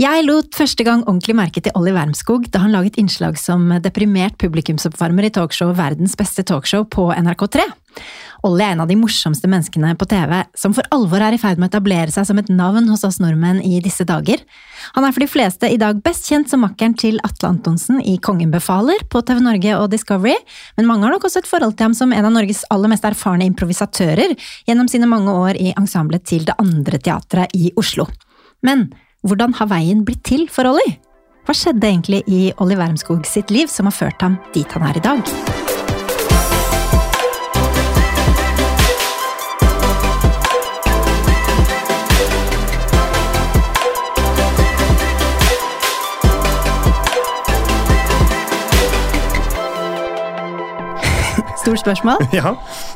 Jeg lot første gang ordentlig merke til Olli Wermskog da han laget innslag som deprimert publikumsoppvarmer i talkshowet Verdens beste talkshow på NRK3. Olli er en av de morsomste menneskene på TV, som for alvor er i ferd med å etablere seg som et navn hos oss nordmenn i disse dager. Han er for de fleste i dag best kjent som makkeren til Atle Antonsen i Kongen befaler på TV Norge og Discovery, men mange har nok også et forhold til ham som en av Norges aller mest erfarne improvisatører gjennom sine mange år i ensemblet til Det Andre Teatret i Oslo. Men hvordan har veien blitt til for Ollie? Hva skjedde egentlig i Olli Wermskog sitt liv som har ført ham dit han er i dag? Stort spørsmål? Ja,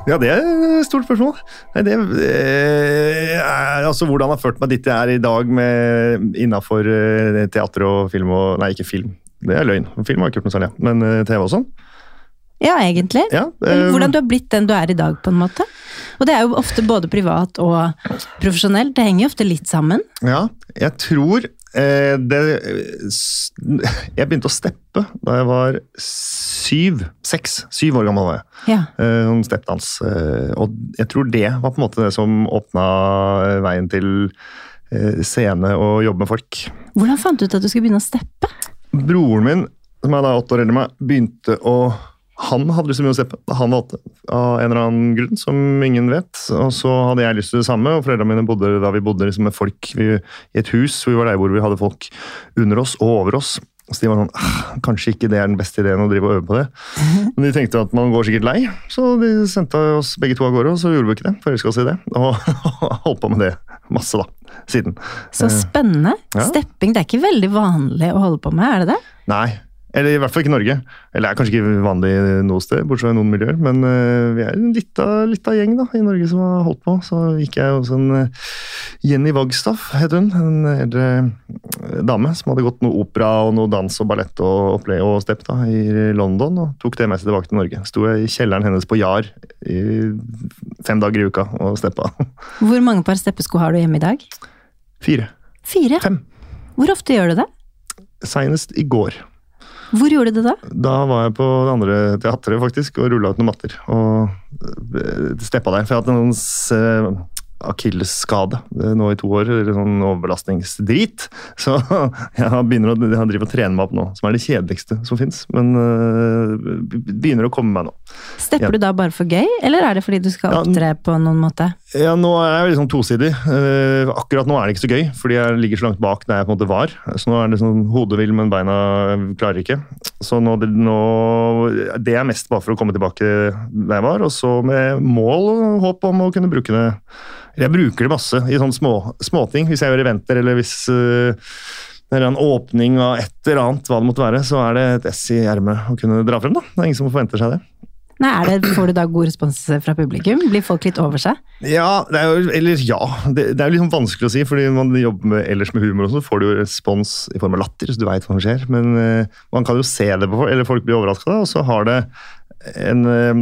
ja, det er et stort spørsmål. Nei, det eh, er altså hvordan jeg har ført meg dit jeg er i dag med innafor eh, teater og film og Nei, ikke film. Det er løgn. Film har ikke gjort noe særlig, men eh, TV og sånn. Ja, egentlig. Ja, eh, Hvordan du har blitt den du er i dag, på en måte. Og det er jo ofte både privat og profesjonelt. Det henger jo ofte litt sammen. Ja, jeg tror eh, det Jeg begynte å steppe da jeg var syv, seks, syv år gammel. var jeg. Ja. Eh, Om steppdans. Eh, Og jeg tror det var på en måte det som åpna eh, veien til eh, scene og jobbe med folk. Hvordan fant du ut at du skulle begynne å steppe? Broren min, som er da åtte år eldre enn meg, begynte å Han hadde lyst til å begynne å steppe han var åtte, av en eller annen grunn som ingen vet. Og så hadde jeg lyst til det samme, og foreldrene mine bodde da vi bodde liksom med folk vi, i et hus hvor vi var der hvor vi hadde folk under oss og over oss. Så de var sånn «Ah, Kanskje ikke det er den beste ideen å drive og øve på det. Men de tenkte at man går sikkert lei, så de sendte oss begge to av gårde, og så gjorde vi ikke det. Forelska oss i det. Og holdt på med det masse, da. Siden. Så spennende. ja. Stepping det er ikke veldig vanlig å holde på med, er det det? Nei. Eller i hvert fall ikke Norge. Eller er kanskje ikke vanlig noe sted, bortsett fra i noen miljøer. Men eh, vi er en lita, lita gjeng da, i Norge som har holdt på. Så gikk jeg hos en uh, Jenny Wagstaff, het hun. En eldre eh, dame som hadde gått noe opera og noe dans og ballett og, opple- og step da, i London. Og tok det med seg tilbake til Norge. Sto jeg i kjelleren hennes på Jar i fem dager i uka og steppa. Hvor mange par steppesko har du hjemme i dag? Fire. Fire. Fem. Hvor ofte gjør du det? Seinest i går. Hvor gjorde du det da? Da var jeg på det andre teatret faktisk, og rulla ut noen matter. Og eh, steppa der. For jeg hadde hatt en eh, akillesskade eh, nå i to år. Eller sånn overbelastningsdrit. Så jeg begynner å, jeg har driver og trener meg opp nå, som er det kjedeligste som fins. Men eh, begynner å komme meg nå. Stepper Ja. du da bare for gøy, eller er det fordi du skal Ja, på noen måte? Ja, nå er jeg liksom tosidig. Eh, akkurat nå er det ikke så gøy, fordi jeg ligger så langt bak der jeg på en måte var. Så nå er det sånn hodet vil, men beina klarer ikke. Så nå, det, nå Det er mest bare for å komme tilbake der jeg var, og så med mål og håp om å kunne bruke det Jeg bruker det masse i sånne små, småting. Hvis jeg gjør eventer, eller hvis uh, det er en åpning av et eller annet, hva det måtte være, så er det et ess i ermet å kunne dra frem. da. Det er ingen som forventer seg det. Nei, er det, Får du da god respons fra publikum? Blir folk litt over seg? Ja, det er jo, eller ja. Det, det er jo sånn vanskelig å si, fordi man jobber med, ellers med humor, og så får du jo respons i form av latter, så du veit hva som skjer. Men uh, man kan jo se det på folk, eller folk blir overraska, og så har det en eh,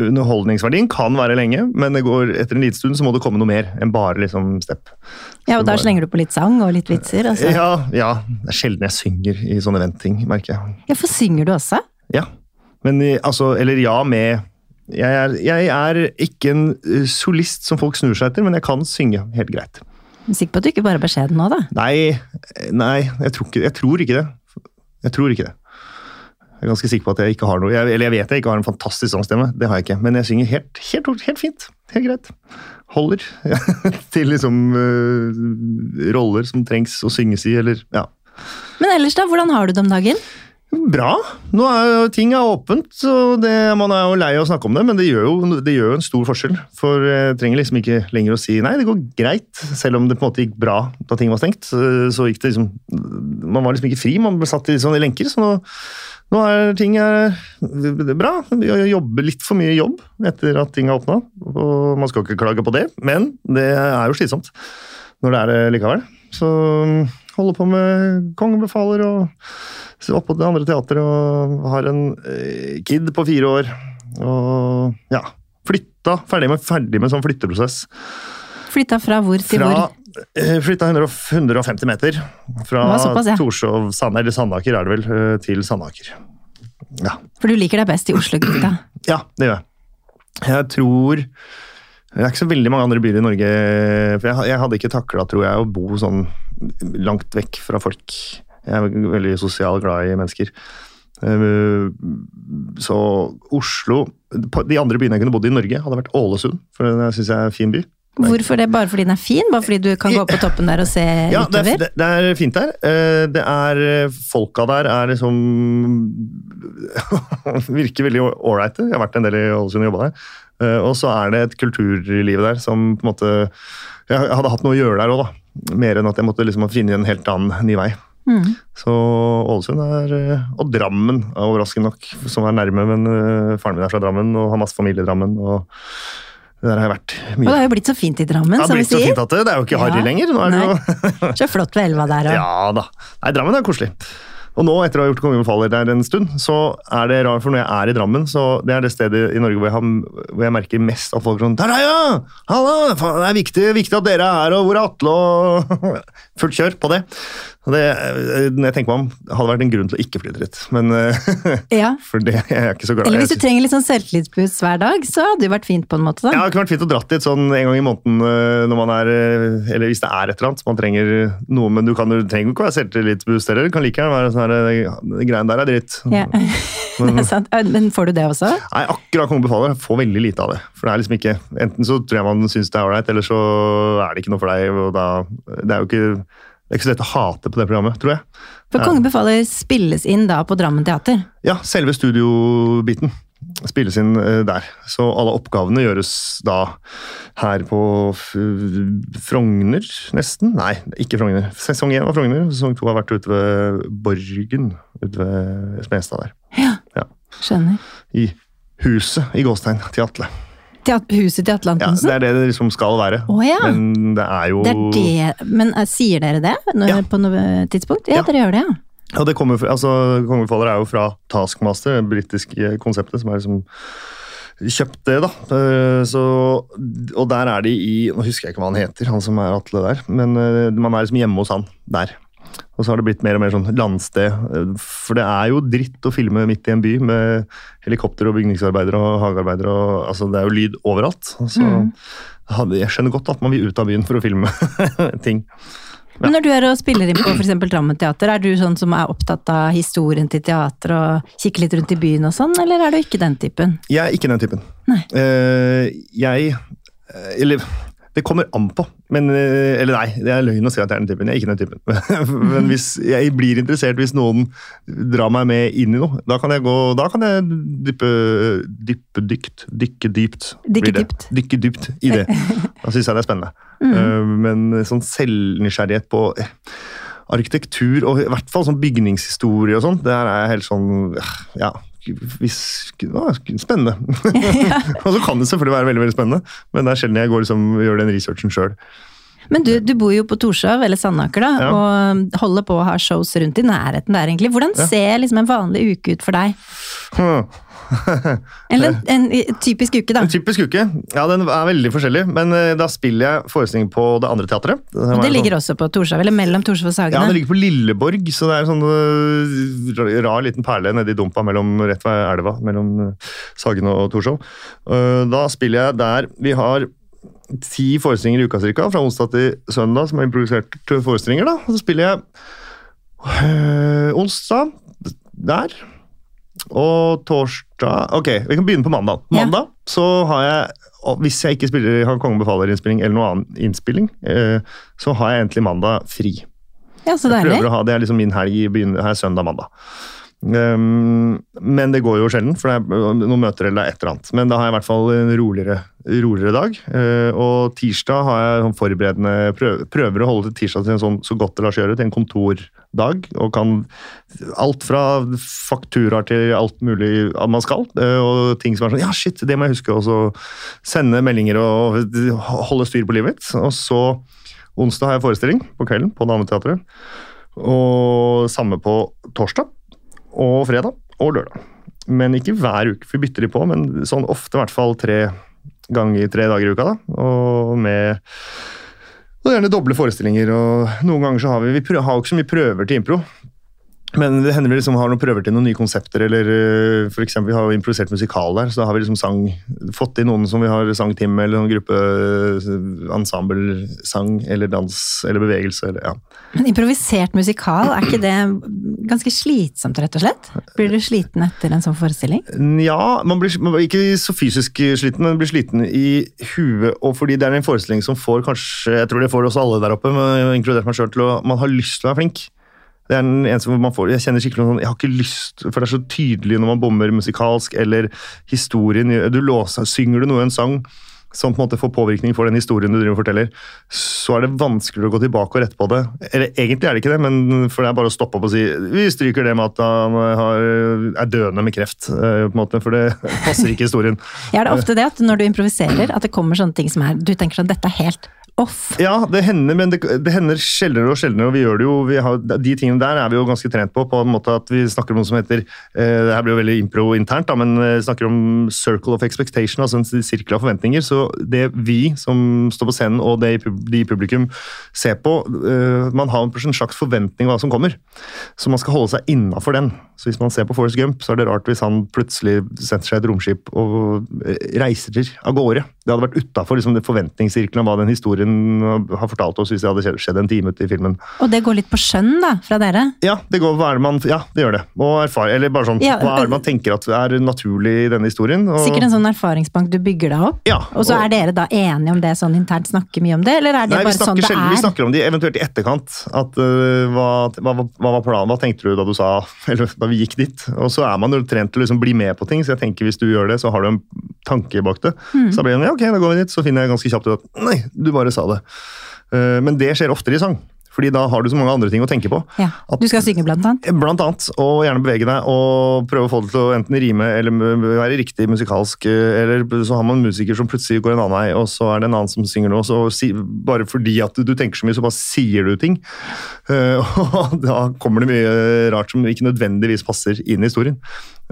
Underholdningsverdien kan være lenge, men det går, etter en liten stund så må det komme noe mer enn bare liksom step. Ja, og Da slenger du på litt sang og litt vitser? Altså. Ja, ja. Det er sjelden jeg synger i sånne eventting, merker jeg. Ja, For synger du også? Ja. Men altså, eller ja med jeg er, jeg er ikke en eh, solist som folk snur seg etter, men jeg kan synge helt greit. Er sikker på at du ikke bare er beskjeden nå, da? Nei, nei jeg, tror ikke, jeg tror ikke det. Jeg tror ikke det. Jeg er ganske sikker på at jeg ikke har noe jeg, Eller jeg vet jeg ikke har en fantastisk sangstemme, det har jeg ikke. Men jeg synger helt, helt, helt fint. Helt greit. Holder til liksom uh, roller som trengs å synges i, eller ja. Men ellers, da? Hvordan har du det om dagen? Bra. Nå er jo ting er åpent, så det, man er jo lei av å snakke om det, men det gjør, jo, det gjør jo en stor forskjell. For jeg trenger liksom ikke lenger å si nei, det går greit, selv om det på en måte gikk bra da ting var stengt. Så, så gikk det liksom Man var liksom ikke fri, man ble satt i sånne lenker. Så nå, nå er ting er bra. Vi jobber litt for mye jobb etter at ting er åpna, og man skal ikke klage på det, men det er jo slitsomt når det er det likevel. Så holder på med Kongen befaler og oppå opp på det andre teatret og har en eh, kid på fire år. Og ja, flytta. Ferdig med, ferdig med sånn flytteprosess. Flytta fra hvor til Fra hvor? Flytta 150 meter fra ja. Torshov, Sand, eller Sandaker er det vel, eh, til Sandaker. Ja. For du liker deg best i Oslo-gutta. ja, det gjør jeg. Jeg tror Det er ikke så veldig mange andre byer i Norge For jeg, jeg hadde ikke takla, tror jeg, å bo sånn langt vekk fra folk. Jeg er veldig sosial, glad i mennesker. Eh, Så Oslo De andre byene jeg kunne bodd i i Norge, hadde vært Ålesund, for det syns jeg er en fin by. Hvorfor det? Bare fordi den er fin? Bare fordi du kan gå på toppen der og se Ja, det er, utover? det, det er fint der. Eh, Det er Folka der er liksom Virker veldig ålreite. Jeg har vært en del i Ålesund og jobba der. Eh, Og så er det et kulturliv der som på en måte Jeg hadde hatt noe å gjøre der òg, da. Mer enn at jeg måtte liksom finne en helt annen ny vei. Mm. Så Ålesund er eh, Og Drammen, er overraskende nok, som er nærme. Men eh, faren min er fra Drammen og har masse familie i Drammen. og der har vært Og det har jo blitt så fint i Drammen, Det som vi sier. fint at det, det er jo ikke harry Ja. lenger. Er det jo Så flott ved elva der òg. Ja da. Nei, Drammen er koselig. Og nå, etter å ha gjort Kongen befaler der en stund, så er det rart, for når jeg er i Drammen, så det er det stedet i Norge hvor jeg, har, hvor jeg merker mest at folk er sånn Der er jeg, ja! Halla! Det er viktig, viktig at dere er her, og hvor er Atle? Og fullt kjør på det. Og det. Når jeg tenker meg om, hadde vært en grunn til å ikke flytte dit. Men eh, Ja. For det jeg er ikke så glad Eller hvis du trenger litt sånn selvtillitspuss hver dag, så hadde det vært fint på en måte, Ja, da. det kunne vært fint å dratt dit sånn en gang i måneden eh, når man er eh, Eller hvis det er et eller annet man trenger noe, men du, kan, du trenger jo ikke være selvtillitspuss heller. Det kan like gjerne være sånn her Greien der er dritt. Ja. Det er sant. Men får du det også? Nei, akkurat Kongen befaler får veldig lite av det. For det er liksom ikke Enten så tror jeg man syns det er ålreit, eller så er det ikke noe for deg. og da, Det er jo ikke det er ikke så lett å hate på det programmet, tror jeg. For Kongen befaler spilles inn da på Drammen teater. Ja, selve studiobiten spilles inn eh, der. Så alle oppgavene gjøres da her på Frogner, nesten. Nei, ikke Frogner. Sesong én var Frogner, sesong to har vært ute ved Borgen. Ute ved Smestad der. Ja, skjønner. I huset i gåstegn til Atle. Huset til Atle Ja, det er det det liksom skal være. Oh, ja. Men det er jo Det er det, men eh, sier dere det når, Ja. på noe tidspunkt? Ja, Ja. dere gjør det, ja. Ja, det kommer altså, Kongen er jo fra Taskmaster, det britiske konseptet, som er liksom kjøpt det, da. Eh, Så, og der er de i Nå husker jeg ikke hva han heter, han som er Atle der, men eh, man er liksom hjemme hos han der. Og så har det blitt mer og mer sånn landsted. For det er jo dritt å filme midt i en by med helikopter og bygningsarbeidere og hagearbeidere. Og, altså, det er jo lyd overalt. Så Mm. jeg skjønner godt at man vil ut av byen for å filme ting. Men når du er og spiller inn på f.eks. Drammen teater, er du sånn som er opptatt av historien til teater og kikker litt rundt i byen og sånn, eller er du ikke den typen? Jeg er ikke den typen. Nei. Uh, jeg Eller det kommer an på. Men, eh, eller nei, det er løgn å si at jeg er den typen. Jeg er ikke den typen. Men hvis jeg blir interessert hvis noen drar meg med inn i noe, da kan jeg gå, da kan jeg dyppe, dyppe dykt, dykke dypt. Dykke dypt. Dykke dypt i det. Da syns jeg det er spennende. Mm. Eh, Men sånn selvnysgjerrighet på eh, arkitektur, og i hvert fall sånn bygningshistorie og sånn, der er jeg helt sånn Ja, hvis, ja, spennende. og så kan det selvfølgelig være veldig veldig spennende, men det er sjelden jeg går liksom, gjør den researchen sjøl. Men du, du bor jo på Torshov, eller Sandaker, da, Ja. og holder på å ha shows rundt i nærheten der, egentlig. Hvordan Ja. ser liksom en vanlig uke ut for deg? Eller en, en typisk uke, da. En typisk uke. Ja, den er veldig forskjellig, men eh, da spiller jeg forestilling på det andre teatret. Og det ligger også på Torshov, eller mellom Torshov og Sagene? Ja, det ligger på Lilleborg, så det er en sånn øh, rar liten perle nedi dumpa mellom, rett ved elva mellom øh, Sagene og Torshov. Da spiller jeg der Vi har ti forestillinger i uka cirka, fra onsdag til søndag, som er improviserte forestillinger. da. Og så spiller jeg øh, onsdag der. Og torsdag Ok, vi kan begynne på mandag. Ja. Mandag så har jeg Hvis jeg ikke spiller har Kongen befaler-innspilling eller noen annen innspilling, øh, så har jeg egentlig mandag fri. Ja, så Jeg deilig. prøver å ha, Det er liksom min helg i byen, her søndag-mandag. Um, men det går jo sjelden, for det er noen møter eller et eller annet. Men da har jeg i hvert fall en roligere, roligere dag. Uh, og tirsdag har jeg sånn forberedende prøver, å holde tirsdag til en sånn, så godt det lar seg gjøre, til en kontordag. Og kan alt fra fakturaer til alt mulig man skal. uh, og ting som er sånn Ja, shit, det må jeg huske. Og så sende meldinger og holde styr på livet mitt. Og så onsdag har jeg forestilling på kvelden på Dameteatret. Og samme på torsdag og fredag og lørdag. Men ikke hver uke, for vi bytter de på, men sånn ofte i hvert fall tre ganger tre dager i uka. da, Og med Og gjerne doble forestillinger. og Noen ganger så har vi Vi har jo ikke så mye prøver til impro. Men det hender vi liksom har noen prøver til noen nye konsepter, eller øh, for eksempel vi har jo improvisert musikal der, så da har vi liksom sang, fått inn noen som vi har sangtime eller noen gruppe ensemblesang eller dans eller bevegelse. Eller, ja. Men improvisert musikal, er ikke det ganske slitsomt, rett og slett? Blir du sliten etter en sånn forestilling? Ja, man blir, man blir ikke så fysisk sliten, men blir sliten i huet. Og fordi det er en forestilling som får kanskje Jeg tror det får oss alle der oppe, inkludert meg sjøl, til å Man har lyst til å være flink. Det er den eneste hvor man får, Jeg kjenner skikkelig sånn, jeg har ikke lyst, for det er så tydelig når man bommer musikalsk, eller historien du låser, Synger du noe i en sang som på en måte får påvirkning for den historien du driver og forteller, så er det vanskeligere å gå tilbake og rette på det. Eller egentlig er det ikke det, men for det er bare å stoppe opp og si vi stryker det med at han har, er døende med kreft, eh, på en måte, for det passer ikke historien. Ja, det er ofte det at når du improviserer, at det kommer sånne ting som er Du tenker sånn dette er helt off? Ja, det hender, men det, det hender sjeldnere og sjeldnere. og vi gjør det jo, har, De tingene der er vi jo ganske trent på. på en måte at Vi snakker om noe som heter eh, det her blir jo veldig impro internt, da, men vi snakker om circle of expectation, altså en sirkel av forventninger. Så det vi som står på scenen og det de publikum ser på, eh, man har en slags forventning av hva som kommer. Så man skal holde seg innafor den. Så hvis man ser på Forest Gump, så er det rart hvis han plutselig setter seg i et romskip og reiser av gårde. Det hadde vært utafor liksom, forventningssirkelen av hva den historien har fortalt oss hvis det hadde skjedd en time ute i filmen. Og det går litt på skjønn, da, fra dere? Ja, det går, hva er det man, ja, det gjør det. Og erfare, eller bare sånn, ja, Hva er det man tenker at er naturlig i denne historien? Og, sikkert en sånn erfaringsbank du bygger deg opp? Ja, og så er dere da enige om det sånn internt, snakker mye om det, eller er det nei, bare sånn det er? Vi snakker om det eventuelt i etterkant. At, uh, hva, hva, hva, var planen, hva tenkte du da du sa Eller da vi gikk dit? Og så er man jo trent til å liksom bli med på ting, så jeg tenker hvis du gjør det, så har du en tanke bak det. Mm. Så da blir det ja, ok, da går vi dit, så finner jeg ganske kjapt ut at nei, du bare sa det. Uh, men det skjer oftere i sang. Fordi da har du så mange andre ting å tenke på. Ja, Du skal synge blant annet? Blant annet, og gjerne bevege deg og prøve å få det til å enten rime eller være riktig musikalsk. Eller så har man en musiker som plutselig går en annen vei, og så er det en annen som synger noe. Så si, bare fordi at du, du, tenker så mye, så bare sier du ting. Uh, og da kommer det mye rart som ikke nødvendigvis passer inn i historien.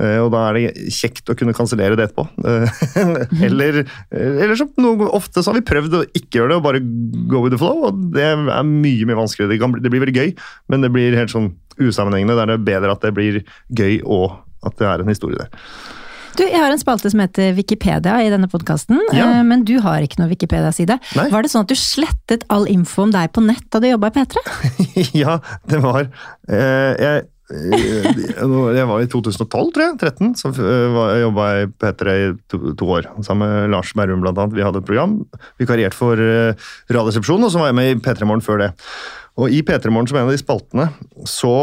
Uh, og da er det kjekt å kunne kansellere det etterpå. Uh, eller, eller som noe, ofte så har vi prøvd å ikke gjøre det og bare go with the flow, og det er mye mye vanskeligere. Det, kan, det blir veldig gøy, men det blir helt sånn usammenhengende. Da er det bedre at det blir gøy og at det er en historie der. Du, Jeg har en spalte som heter Wikipedia i denne podkasten, Ja. men du har ikke noe Wikipedia-side. Var det sånn at du slettet all info om deg på nett da du jobba i P3? ja, det var eh, jeg, eh, jeg var i 2012, tror jeg. 13. Så jobba jeg på i P3 i to, to år. Sammen med Lars Berrum, blant annet. Vi hadde et program. Vikariert for eh, Radioresepsjonen, og så var jeg med i P3 Morgen før det. Og i P3 Morgen, som en av de spaltene, så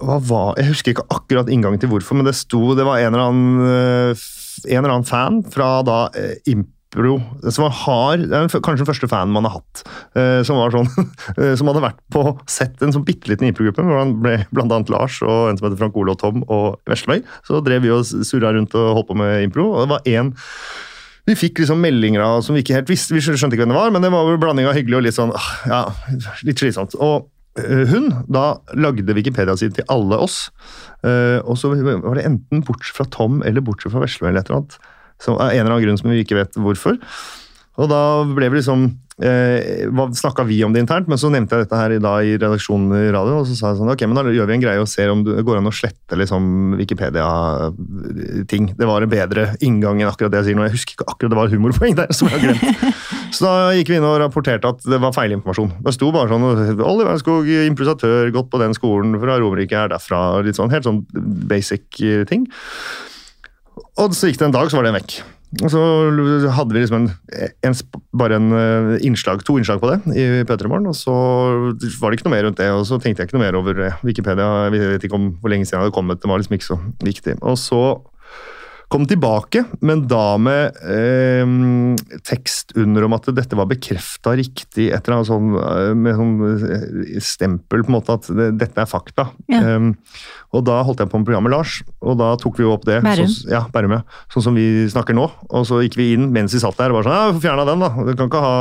hva var, Jeg husker ikke akkurat inngangen til hvorfor, men det sto Det var en eller annen, eh, en eller annen fan fra da eh, Impro som var hard, kanskje den første fanen man har hatt. eh, Som var sånn, eh, som hadde vært på sett en sånn bitte liten improgruppe, hvor han ble annet Lars og en som heter Frank Ole og Tom og Veslemøy. Så drev vi og surra rundt og holdt på med impro. og det var en vi fikk liksom meldinger av som vi ikke helt visste, vi skjønte ikke hvem det var, men det var en blanding av hyggelig og litt sånn, ah, ja, litt slitsomt. Og eh, hun da lagde Wikipedia-siden til alle oss, og så var det enten bortsett fra Tom eller bortsett fra Vesle eller et eller annet. Som av en eller annen grunn som vi ikke vet hvorfor. Og da ble vi liksom eh, Snakka vi om det internt, men så nevnte jeg dette her i, dag i redaksjonen i radioen. Og så sa jeg sånn, ok, men da gjør vi en greie og ser om det går an å slette liksom Wikipedia-ting. Det var en bedre inngang enn akkurat det jeg sier nå. Jeg husker ikke akkurat det var humorpoeng der som jeg har glemt. Så da gikk vi inn og rapporterte at det var feilinformasjon. Det sto bare sånn Oliver Skog, improvisatør, gått på den skolen fra Romerike, er derfra. Litt sånn, helt sånn basic eh, ting. Og så gikk det en dag, så var den vekk. Og så hadde vi liksom en, en, bare en eh, innslag, to innslag på det i P3 Morgen, og så var det ikke noe mer rundt det. Og så tenkte jeg ikke noe mer over eh, Wikipedia. Jeg vet ikke om hvor lenge siden jeg hadde kommet, det var liksom ikke så viktig. Og så kom tilbake, men da med eh, tekst under om at dette var bekrefta riktig, et eller annet sånn eh, med sånn eh, stempel, på en måte, at det, dette er fakta. Ja. Um, og da holdt jeg på med programmet Lars, og da tok vi jo opp det. Bærum. Så, ja, Bærum, ja. Sånn som vi snakker nå. Og så gikk vi inn mens vi satt der og bare sånn Ja, får fjerna den, da. Du kan ikke ha,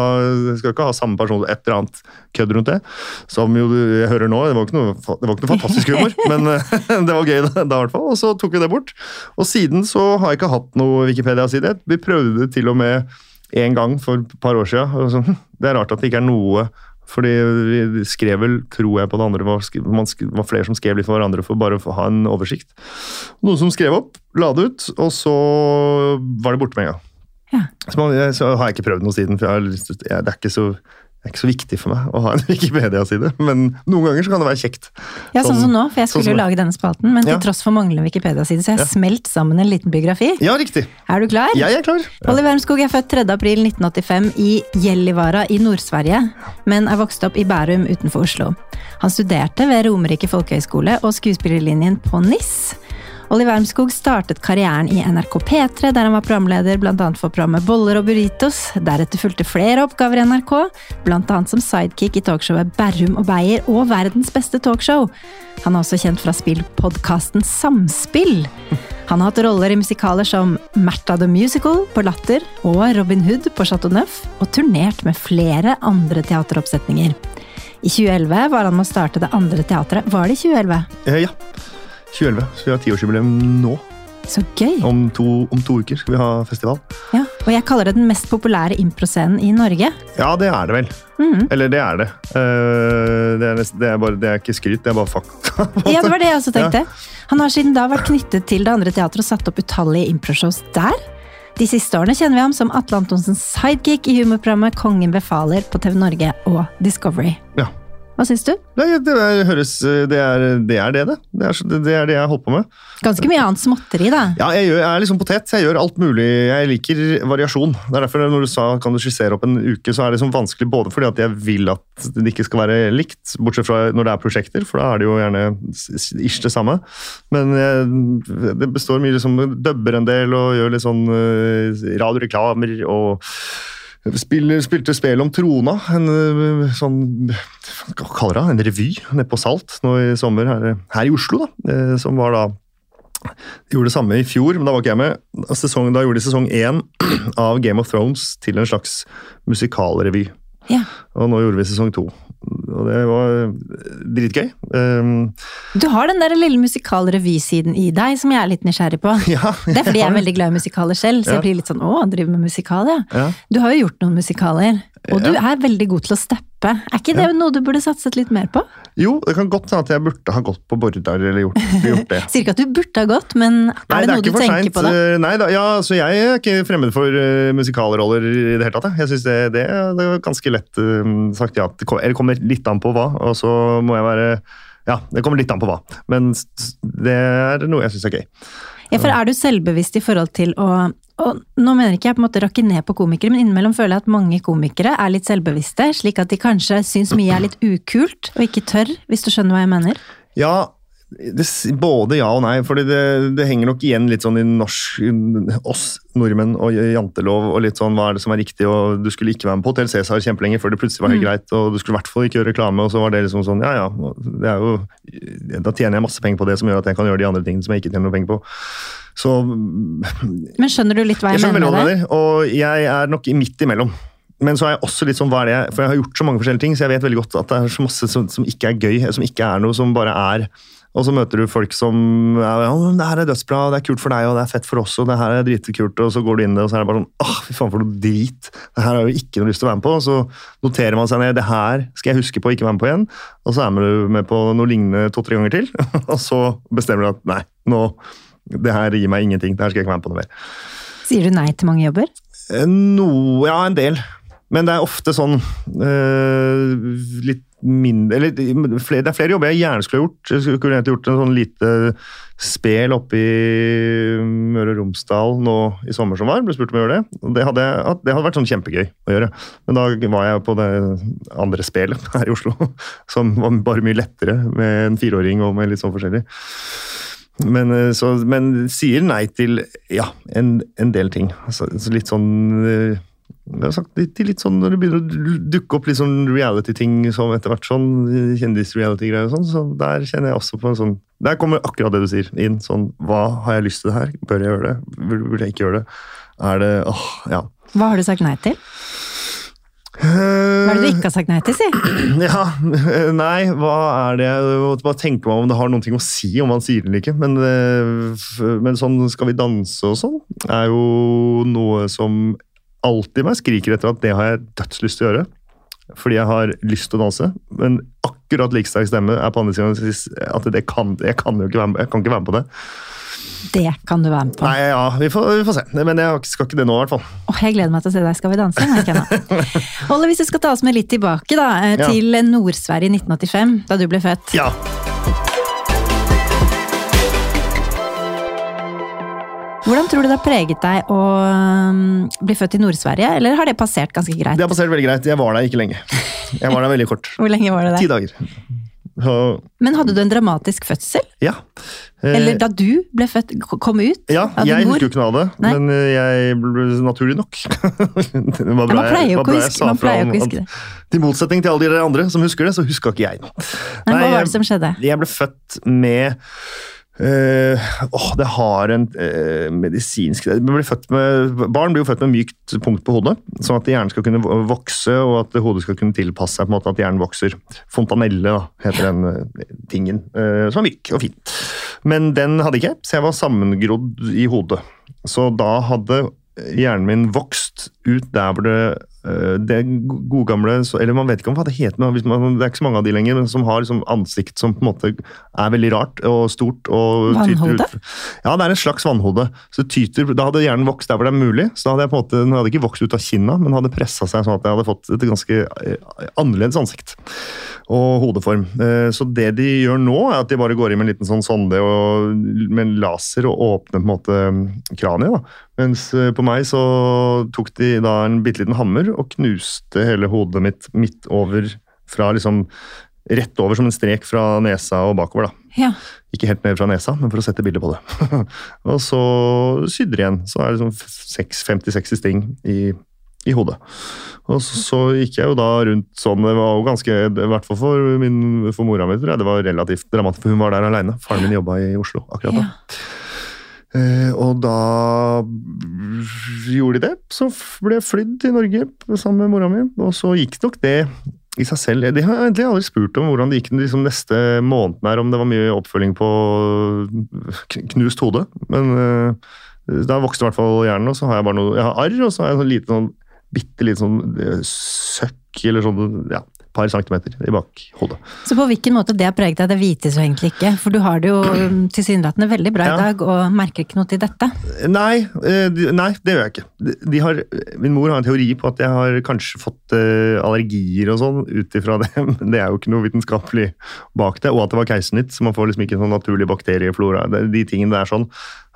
skal ikke ha samme person, et eller annet kødd rundt det. Som jo jeg hører nå, det var ikke noe, det var ikke noe fantastisk humor, men eh, det var gøy da i hvert fall. Og så tok vi det bort. Og siden så har ikke hatt noe Wikipedia-side. Vi prøvde det til og med en gang for et par år siden. Hm, det er rart at det ikke er noe Fordi vi skrev vel, tror jeg på det andre, var, var flere som skrev litt for hverandre for bare å ha en oversikt. Noen som skrev opp, la det ut, og så var det borte med en gang. Ja. Så, man, så har jeg ikke prøvd noe siden, for jeg, det, er ikke så, det er ikke så viktig for meg å ha en Wikipedia-side. Men noen ganger så kan det være kjekt. Ja, sånn som nå, for jeg sånn skulle jo lage denne spalten, men til Ja. tross for manglende Wikipedia-side, så har jeg Ja. smelt sammen en liten biografi. Ja, riktig. Er du klar? Jeg er klar. Polly Wermskog er født 3. april 1985 i Gjellivara i Nord-Sverige, men er vokst opp i Bærum utenfor Oslo. Han studerte ved Romerike folkehøgskole og skuespillerlinjen på NIS. Olli Wermskog startet karrieren i NRK P3, der han var programleder bl.a. for programmet Boller og burritos. Deretter fulgte flere oppgaver i NRK, bl.a. som sidekick i talkshowet Berrum og Beyer og Verdens beste talkshow. Han er også kjent fra spillpodkasten Samspill. Han har hatt roller i musikaler som Märtha the Musical på Latter og Robin Hood på Chateau Neuf, og turnert med flere andre teateroppsetninger. I 2011 var han med å starte det andre teatret. Var det i 2011? Eh, Ja. 2011. Så vi har tiårsjubileum nå. Så gøy! Om to, om to uker skal vi ha festival. Ja, og jeg kaller det den mest populære improscenen i Norge. Ja, det er det vel. Mm. Eller det er det. Uh, det, er nest, det, er bare, det er ikke skryt, det er bare fakta. Ja, det var det jeg også tenkte. Han har siden da vært knyttet til det andre teatret og satt opp utallige improshows der. De siste årene kjenner vi ham som Atle Antonsens sidekick i humorprogrammet Kongen befaler på TV Norge og Discovery. Ja. Hva syns du? Nei, det er, høres Det er det, er det, det. Det er, det er det jeg holder på med. Ganske mye annet småtteri, da. Ja, jeg, gjør, jeg er liksom potet. Jeg gjør alt mulig. Jeg liker variasjon. Det er derfor når du sa kan du skissere opp en uke, så er det liksom vanskelig både fordi at jeg vil at det ikke skal være likt, bortsett fra når det er prosjekter, for da er det jo gjerne ish det samme. Men jeg, det består mye liksom Dubber en del og gjør litt sånn eh, radioreklamer og Spiller, spilte spel om trona, en øh, sånn Hva kaller det? En revy nede på Salt nå i sommer her, her i Oslo. da, eh, Som var da de gjorde det samme i fjor, men da var ikke jeg med. Sesong, da gjorde de sesong én av Game of Thrones til en slags musikalrevy. Ja. Og nå gjorde vi sesong to. Og det var dritgøy. Um, Du har den der lille musikalrevysiden i deg som jeg er litt nysgjerrig på. ja, Det er fordi jeg er veldig glad i musikaler selv, så Ja. jeg blir litt sånn 'å, driver med musikal', ja. ja. Du har jo gjort noen musikaler, og du er veldig god til å steppe. Er ikke det noe du burde satset litt mer på? Jo, det kan godt hende at jeg burde ha gått på Bordar eller gjort, gjort det. Sier ikke at du burde ha gått, men er Nei, det, noe ikke du tenker sent. på da? Eh, Nei, da, ja, så jeg er ikke fremmed for uh, musikalroller i det hele tatt. jeg. Jeg synes det, det, det er ganske lett uh, sagt ja. Det kom- eller kommer litt an på hva, og så må jeg være Ja, det kommer litt an på hva. Men det er noe jeg syns er gøy. Ja, for er du selvbevisst i forhold til å og nå mener ikke jeg på en måte rakke ned på komikere, men innimellom føler jeg at mange komikere er litt selvbevisste, slik at de kanskje syns mye er litt ukult, og ikke tør, hvis du skjønner hva jeg mener? Ja, det, både ja og nei. For det, det henger nok igjen litt sånn i norsk oss nordmenn og jantelov og litt sånn hva er det som er riktig, og du skulle ikke være med på Hotell Cæsar kjempelenge før det plutselig var helt greit, og du skulle i hvert fall ikke gjøre reklame, og så var det liksom sånn ja ja, det er jo, da tjener jeg masse penger på det som gjør at jeg kan gjøre de andre tingene som jeg ikke tjener noe penger på. Så Men skjønner du litt hva jeg, jeg mener det? og jeg er nok i midt imellom. Men så er jeg også litt sånn, hva er det jeg, for jeg har gjort så mange forskjellige ting, så jeg vet veldig godt at det er så masse som, som ikke er gøy, som ikke er noe, som bare er. Og så møter du folk som ja, ja, det her er dødsbra, det er kult for deg, og det er fett for oss, og det her er dritkult, og så går du inn det, og så er det bare sånn åh, fy faen for noe drit. Det her har jeg jo ikke noe lyst til å være med på. Og så noterer man seg ned, det her skal jeg huske på å ikke være med på igjen. Og så er du med på noe lignende to-tre ganger til, og så bestemmer du at nei, nå, det her gir meg ingenting, det her skal jeg ikke være med på noe mer. Sier du nei til mange jobber? Noe ja, en del. Men det er ofte sånn eh, litt mindre Eller flere, det er flere jobber jeg gjerne skulle ha gjort. Jeg skulle egentlig gjort en sånn lite spel oppe i Møre og Romsdal nå i sommer som var. Ble spurt om å gjøre det. Det hadde, det hadde vært sånn kjempegøy å gjøre. Men da var jeg på det andre spelet her i Oslo, som var bare mye lettere med en fireåring og med litt sånn forskjellig. Men, eh, så, men sier nei til ja, en, en del ting. Altså, litt sånn eh, sagt litt, sånn Når det begynner å dukke opp litt sånn reality-ting som etter hvert sånn eh, kjendis-reality-greier og sånn, så der kjenner jeg også på en sånn Der kommer akkurat det du sier inn. Sånn Hva har jeg lyst til det her? Bør jeg gjøre det? Burde jeg ikke gjøre det? Er det åh, ja. Hva har du sagt nei til? Hva er det du ikke har sagt nei til, si? Ja, nei, hva er det bare tenke meg om det har ting å si om man sier det eller ikke. Men, eh, men sånn Skal vi danse og sånn, er jo noe som alltid meg skriker etter at det har jeg dødslyst til å gjøre. fordi jeg har lyst til å danse, men akkurat like sterk stemme er på andre siden at det kan, jeg kan jo ikke være jeg kan ikke være med på det. Det kan du være med på. Nei, ja, vi får, vi får se. Men jeg skal ikke det nå, i hvert fall. Åh, jeg gleder meg til å se deg Skal vi danse. jeg. Olle, hvis du skal ta oss med litt tilbake da, til Ja. Nord-Sverige i 1985, da du ble født. Ja. Hvordan tror du det har preget deg å um, bli født i Nord-Sverige, eller har det passert ganske greit? Det har passert veldig greit. Jeg var der ikke lenge. Jeg var der veldig kort. Hvor lenge var det Ti der? dager. Så, Men hadde du en dramatisk fødsel? ja. Eh, Eller da du ble født, kom ut Ja, jeg husker jo ikke noe av det, Nei. men eh, jeg ble naturlig nok. det var Ja, man pleier jo ikke å huske, om huske det. Til motsetning til alle de andre som husker det, så huska ikke jeg noe. Hva var det som skjedde? Jeg ble født med eh, åh, det har en uh, medisinsk blir med, Barn blir jo født med mykt punkt på hodet, sånn at hjernen skal kunne vokse, og at hodet skal kunne tilpasse seg på en måte at hjernen vokser. Fontanelle da, heter den uh, tingen, uh, som er myk og fin. Men den hadde ikke jeg, så jeg var sammengrodd i hodet. Så da hadde hjernen min vokst ut der hvor det det gode gamle Eller man vet ikke om hva det heter, men det er ikke så mange av de lenger, men som har liksom ansikt som på en måte er veldig rart og stort. og Vannhode? Ja, det er en slags vannhode. Så tyter, Da hadde hjernen vokst der hvor det er mulig. så da hadde jeg på en måte, Den hadde ikke vokst ut av kinna, men hadde pressa seg sånn at jeg hadde fått et ganske eh, annerledes ansikt og hodeform. Eh, Så det de gjør nå, er at de bare går inn med en liten sånn sonde og, med en laser og åpner på en måte kraniet. da. Mens eh, på meg så tok de da en bitte liten hammer og knuste hele hodet mitt midt over fra liksom Rett over som en strek fra nesa og bakover. da. Ja. Ikke helt ned fra nesa, men for å sette bilde på det. og så sydde det igjen. Så er det sånn seks- 50-60 sting i, i hodet. Og så, så gikk jeg jo da rundt sånn, det var jo ganske, i hvert fall for, min, for mora mi, tror jeg, det var relativt dramatisk, for hun var der alene. Faren min jobba i Oslo akkurat da. ja. Eh, og da gjorde de det. Så ble jeg flydd til Norge sammen med mora mi, og så gikk nok det i seg selv. De har egentlig aldri spurt om hvordan det gikk den liksom, neste måneden her, om det var mye oppfølging på knust hode. Men eh, da vokste i hvert fall hjernen, og så har jeg bare noe Jeg har arr, og så har jeg sånn lite sånn bitte lite sånn eh, søkk eller sånn ja, par centimeter i bakhodet. Så på hvilken måte det har preget deg, det vites jo egentlig ikke. For du har det jo um, tilsynelatende veldig bra i dag, og merker ikke noe til dette. Nei, eh, nei, det gjør jeg ikke. Har, min mor har en teori på at jeg har kanskje fått eh, allergier og sånn ut ifra det, men det er jo ikke noe vitenskapelig bak det. Og at det var keisersnitt, så man får liksom ikke sånn naturlig bakterieflora. De tingene der sånn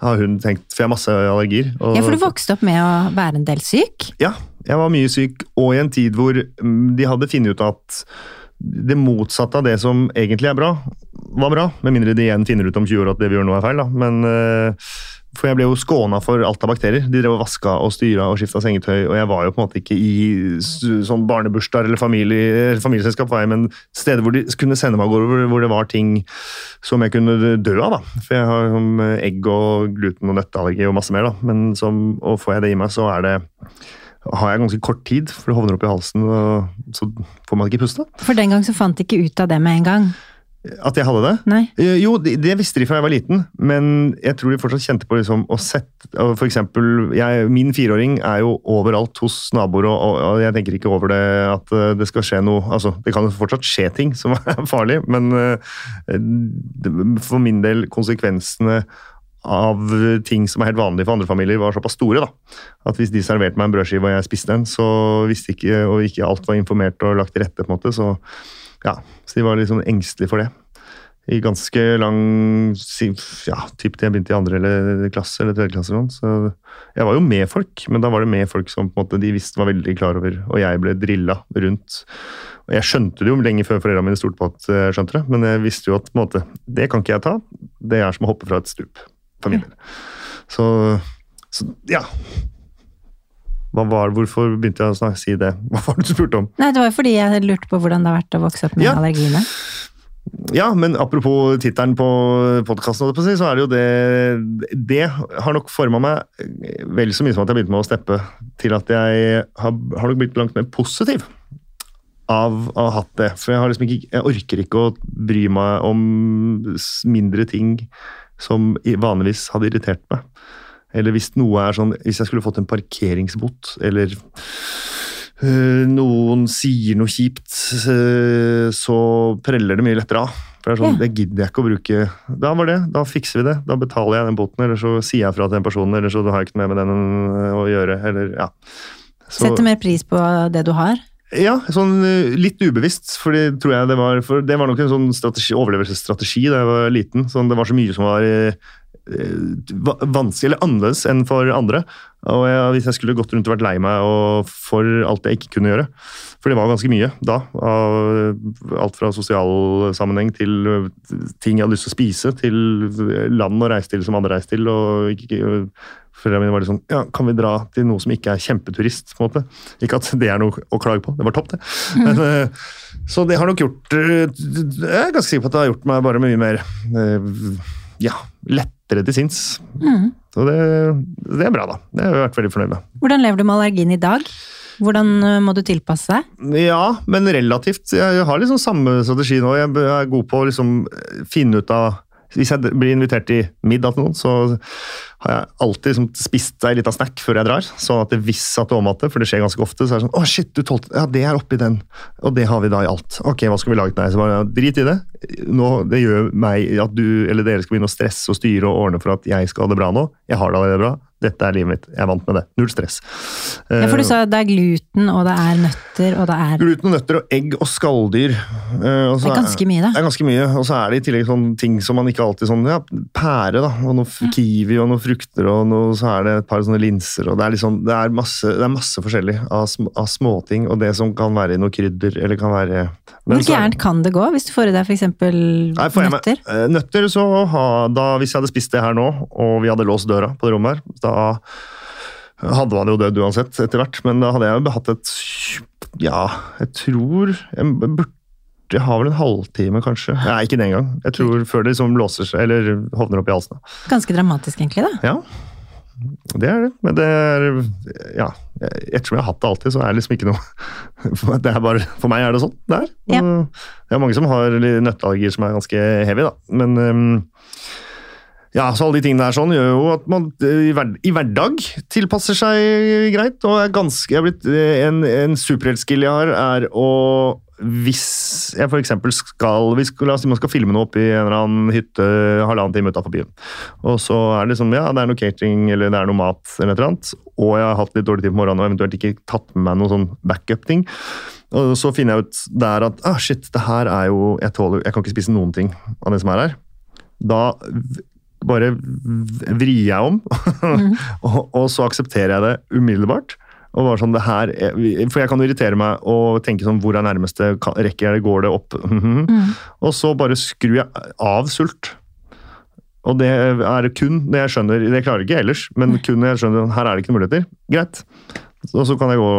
har hun tenkt, for jeg har masse allergier. og- Ja, for du vokste opp med å være en del syk. Ja, jeg var mye syk, og i en tid hvor mm, de hadde funnet ut at det motsatte av det som egentlig er bra, var bra. Med mindre de igjen finner ut om 20 år at det vi gjør nå er feil. Da. Men, eh, for jeg ble jo skåna for alt av bakterier. De drev og vaska og styra og skifta sengetøy, og jeg var jo på en måte ikke i sånn barnebursdag eller familie, familieselskap, var jeg, men steder hvor de kunne sende meg av gårde, hvor, det var ting som jeg kunne dø av. da. For jeg har sånn, egg og gluten og nøtteallergi og masse mer, da. Men som, og får jeg det i meg, så er det har jeg ganske kort tid, for det hovner opp i halsen, og så får man ikke puste. For den gang så fant de ikke ut av det med en gang. At jeg hadde det? Nei. Eh, Jo, det, det visste de fra jeg var liten, men jeg tror de fortsatt kjente på liksom å sette For eksempel, jeg, min fireåring er jo overalt hos naboer, og, og, og jeg tenker ikke over det at eh, det skal skje noe altså, Det kan jo fortsatt skje ting som er farlig, men eh, for min del, konsekvensene av ting som er helt vanlig for andre familier, var såpass store. da. At hvis de serverte meg en brødskive og jeg spiste den, så visste ikke, og ikke alt var informert og lagt til rette, på en måte, så ja, så de var litt sånn engstelige for det. I ganske lang ja, typ til jeg begynte i andre eller klasse eller tredje klasse. eller noe. Så jeg var jo med folk, men da var det med folk som på en måte de visste var veldig klar over, og jeg ble drilla rundt. Og Jeg skjønte det jo lenge før foreldrene mine stolte på at jeg skjønte det, men jeg visste jo at på en måte, det kan ikke jeg ta. Det er som å hoppe fra et stup, for min del. Så, så ja. Var, hvorfor begynte jeg å snakke, si det? Hva var det du spurte om? Nei, det var jo fordi jeg lurte på hvordan det har vært å vokse opp med Ja. allergiene. Ja, men apropos tittelen på podkasten, så er det jo det Det har nok forma meg vel så mye som at jeg begynte med å steppe, til at jeg har, har nok blitt langt mer positiv av å ha hatt det. For jeg, har liksom ikke, jeg orker ikke å bry meg om mindre ting som vanligvis hadde irritert meg. Eller hvis noe er sånn Hvis jeg skulle fått en parkeringsbot, eller øh, noen sier noe kjipt, øh, så preller det mye lettere av. For det er sånn, Ja. Det gidder jeg ikke å bruke. Da var det, da fikser vi det. Da betaler jeg den boten, eller så sier jeg fra til den personen, eller så har jeg ikke noe med den eh, å gjøre. Eller, ja. Så- Setter mer pris på det du har. Ja, sånn eh, litt ubevisst, for det tror jeg det var For det var nok en sånn strategi, overlevelsesstrategi da jeg var liten. Sånn, det var så mye som var eh, eh, vanskelig eller annerledes enn for andre. Og jeg, hvis jeg skulle gått rundt og vært lei meg for alt jeg ikke kunne gjøre For det var ganske mye da. Av alt fra sosial sammenheng til eh, ting jeg hadde lyst til å spise, til land å reise til som andre reiste til. og Foreldrene mine var litt sånn Ja, kan vi dra til noe som ikke er kjempeturist? på en måte? Ikke at det er noe å klage på, det var topp, det. Men, eh, så det har nok gjort eh, Jeg er ganske sikker på at det har gjort meg bare mye mer eh, ja, lettere til sinns. Mm. Så det, det er bra, da. Det har jeg vært veldig fornøyd med. Hvordan lever du med allergien i dag? Hvordan må du tilpasse deg? Ja, men relativt. Jeg har liksom samme strategi nå. Jeg er god på å liksom finne ut av Hvis jeg blir invitert i middag til noen, så har jeg alltid liksom spist ei lita snack før jeg drar. Sånn at det hvis at det omhatter, for det skjer ganske ofte, så er det sånn Å, shit, du tålte Ja, det er oppi den. Og det har vi da i alt. Ok, hva skal vi lage til deg? Så bare, Drit i det. Nå, det gjør meg at du eller dere skal begynne å stresse og styre og ordne for at jeg skal ha det bra nå. Jeg har det allerede bra. Dette er livet mitt. Jeg er vant med det. Null stress. Ja, for du Eh, sa det er gluten, og det er nøtter, og det er Gluten og nøtter og egg og skalldyr. Eh, og så Det er ganske mye, da. Det er ganske mye, og så er det i tillegg sånne ting som man ikke alltid sånn Ja, pære, da. Og noe f- kiwi og noen frukter, og noe, så er det et par sånne linser. og Det er, liksom, det er, masse, det er masse forskjellig av, sm av småting, og det som kan være i noe krydder, eller kan være men Hvor gærent kan det gå hvis du får i deg f.eks. Nøtter? eh, Nøtter, så ha, da, Hvis jeg hadde spist det her nå, og vi hadde låst døra på det rommet her, da hadde man jo dødd uansett etter hvert. Men da hadde jeg jo hatt et Ja, jeg tror Jeg burde jeg har vel en halvtime, kanskje. Nei, ikke den gang. Jeg tror før det liksom låser seg, eller hovner opp i halsen. Ganske dramatisk, egentlig. da. Ja, det er det. Men det er Ja. Ettersom jeg har hatt det alltid, så er det liksom ikke noe det er bare, For meg er det sånn det er. Ja. Det er mange som har nøtteallergier som er ganske heavy, da. Men um, ja, så alle de tingene der sånn gjør jo at man eh, i, hver, i hverdag tilpasser seg greit. Og er ganske, er blitt, eh, en, en superheltskill jeg har, er å hvis jeg f.eks. skal vi skal, La oss si man skal filme noe oppe i en eller annen hytte halvannen time utafor byen. Og så er det liksom, ja, det er noe catering eller det er noe mat, eller et annet, og jeg har hatt litt dårlig tid på morgenen og eventuelt ikke tatt med meg noen sånn backup-ting. Og så finner jeg ut der at ah, shit, det her er jo Jeg tåler, jeg kan ikke spise noen ting av det som er her. Da bare vrir jeg om, og, og så aksepterer jeg det umiddelbart. Og bare sånn, det her, er- For jeg kan irritere meg og tenke sånn Hvor er nærmeste? Rekker jeg det? Går det opp? Mhm. Og så bare skrur jeg av sult. Og det er kun det jeg skjønner Det klarer jeg ikke ellers, men kun jeg skjønner her er det ikke noen muligheter. Greit. Og så kan jeg gå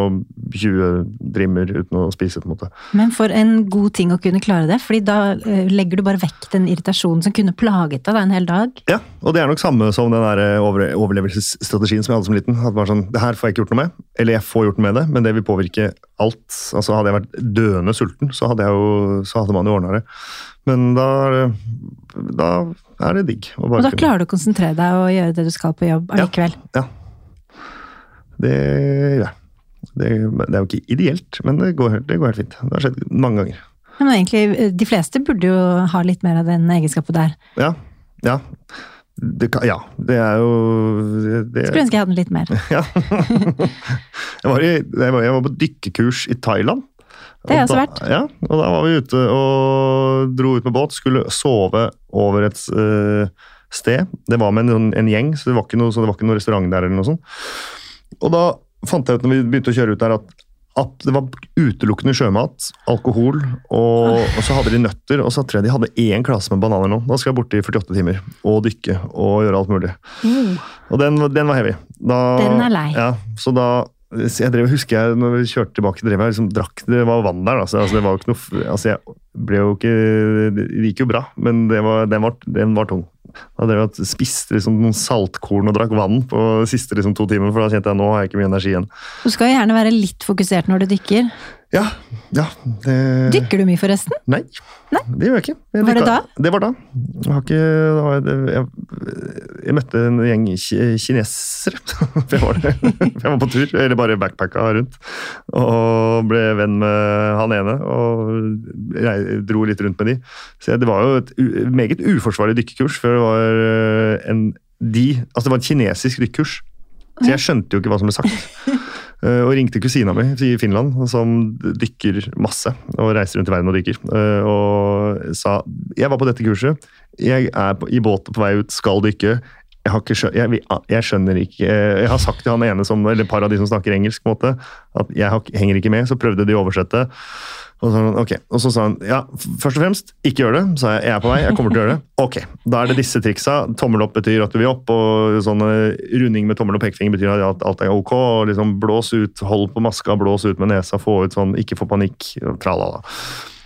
20 drimmer uten å spise, på en måte. Men for en god ting å kunne klare det, fordi da eh, legger du bare vekk den irritasjonen som kunne plaget deg en hel dag. Ja, og det er nok samme som den der eh, overlevelsesstrategien som jeg hadde som liten. At bare sånn, det her får jeg ikke gjort noe med, eller jeg får gjort noe med det, men det vil påvirke alt. Altså Hadde jeg vært døende sulten, så hadde, jo, så hadde man jo ordna det. Men da, da er det digg. Og da klarer du å konsentrere deg og gjøre det du skal på jobb allikevel. Ja, Ja. Det gjør jeg. Det, det er jo ikke ideelt, men det går, det går helt fint. Det har skjedd mange ganger. Men egentlig, eh, de fleste burde jo ha litt mer av den egenskapen der. Ja. Ja. Det, kan, ja, det er jo det, Skulle ønske jeg hadde den litt mer. Ja. jeg, var i, jeg, var, jeg var på dykkekurs i Thailand. Det har jeg Og også vært. Ja, og da var vi ute og dro ut med båt. Skulle sove over et eh, sted. Det var med en, en gjeng, så det var ikke noe, så det var ikke noe restaurant der. eller noe sånt. Og da fant jeg ut når vi begynte å kjøre ut der, at, at det var utelukkende sjømat, alkohol, og, og så hadde de nøtter. Og så tror jeg de hadde én klasse med bananer nå. Da skal jeg borte i 48 timer og dykke og gjøre alt mulig. Mm. Og den, den var heavy. Da, Den er lei. Ja, så da jeg drev, husker jeg, når vi kjørte tilbake, drev jeg liksom drakk Det var vann der, altså, altså det var jo ikke noe altså Jeg ble jo ikke Det gikk jo bra, men det var, den, var, den var tung. Da drev jeg spiste liksom noen saltkorn og drakk vann på de siste liksom, to timene, for da kjente jeg nå har jeg ikke mye energi igjen. Du skal jo gjerne være litt fokusert når du dykker. Ja. ja det... Dykker du mye, forresten? Nei, Nei? det gjør jeg ikke. Jeg Var det da? Det var da. Jeg, har ikke, jeg, jeg, jeg møtte en gjeng ki- kinesere. For jeg var, jeg var på tur, eller bare backpacka rundt. Og ble venn med han ene, og jeg dro litt rundt med de. Så det var jo et meget uforsvarlig dykkekurs, for det var eh, en de, altså det var en kinesisk dykkekurs. Så jeg skjønte jo ikke hva som ble sagt. Eh, Og ringte kusina mi i Finland, som dykker masse. Og reiser rundt i verden og dykker. Eh, Og sa jeg var på dette kurset, jeg er i båt på vei ut, skal dykke. Jeg, har ikke skjø jeg, jeg skjønner ikke Jeg har sagt til han ene som, eller et par av de som snakker engelsk, på en måte, at jeg henger ikke med. Så prøvde de å oversette. Og så, sa han, ok. og så sa han ja, først og fremst, ikke gjør det. Så jeg jeg er på vei, jeg kommer til å gjøre det. Ok, da er det disse triksa. Tommel opp betyr at du vil opp, og sånn eh, runding med tommel og pekefinger betyr at alt er ok. og liksom Blås ut, hold på maska, blås ut med nesa, få ut sånn, ikke få panikk. Tralala.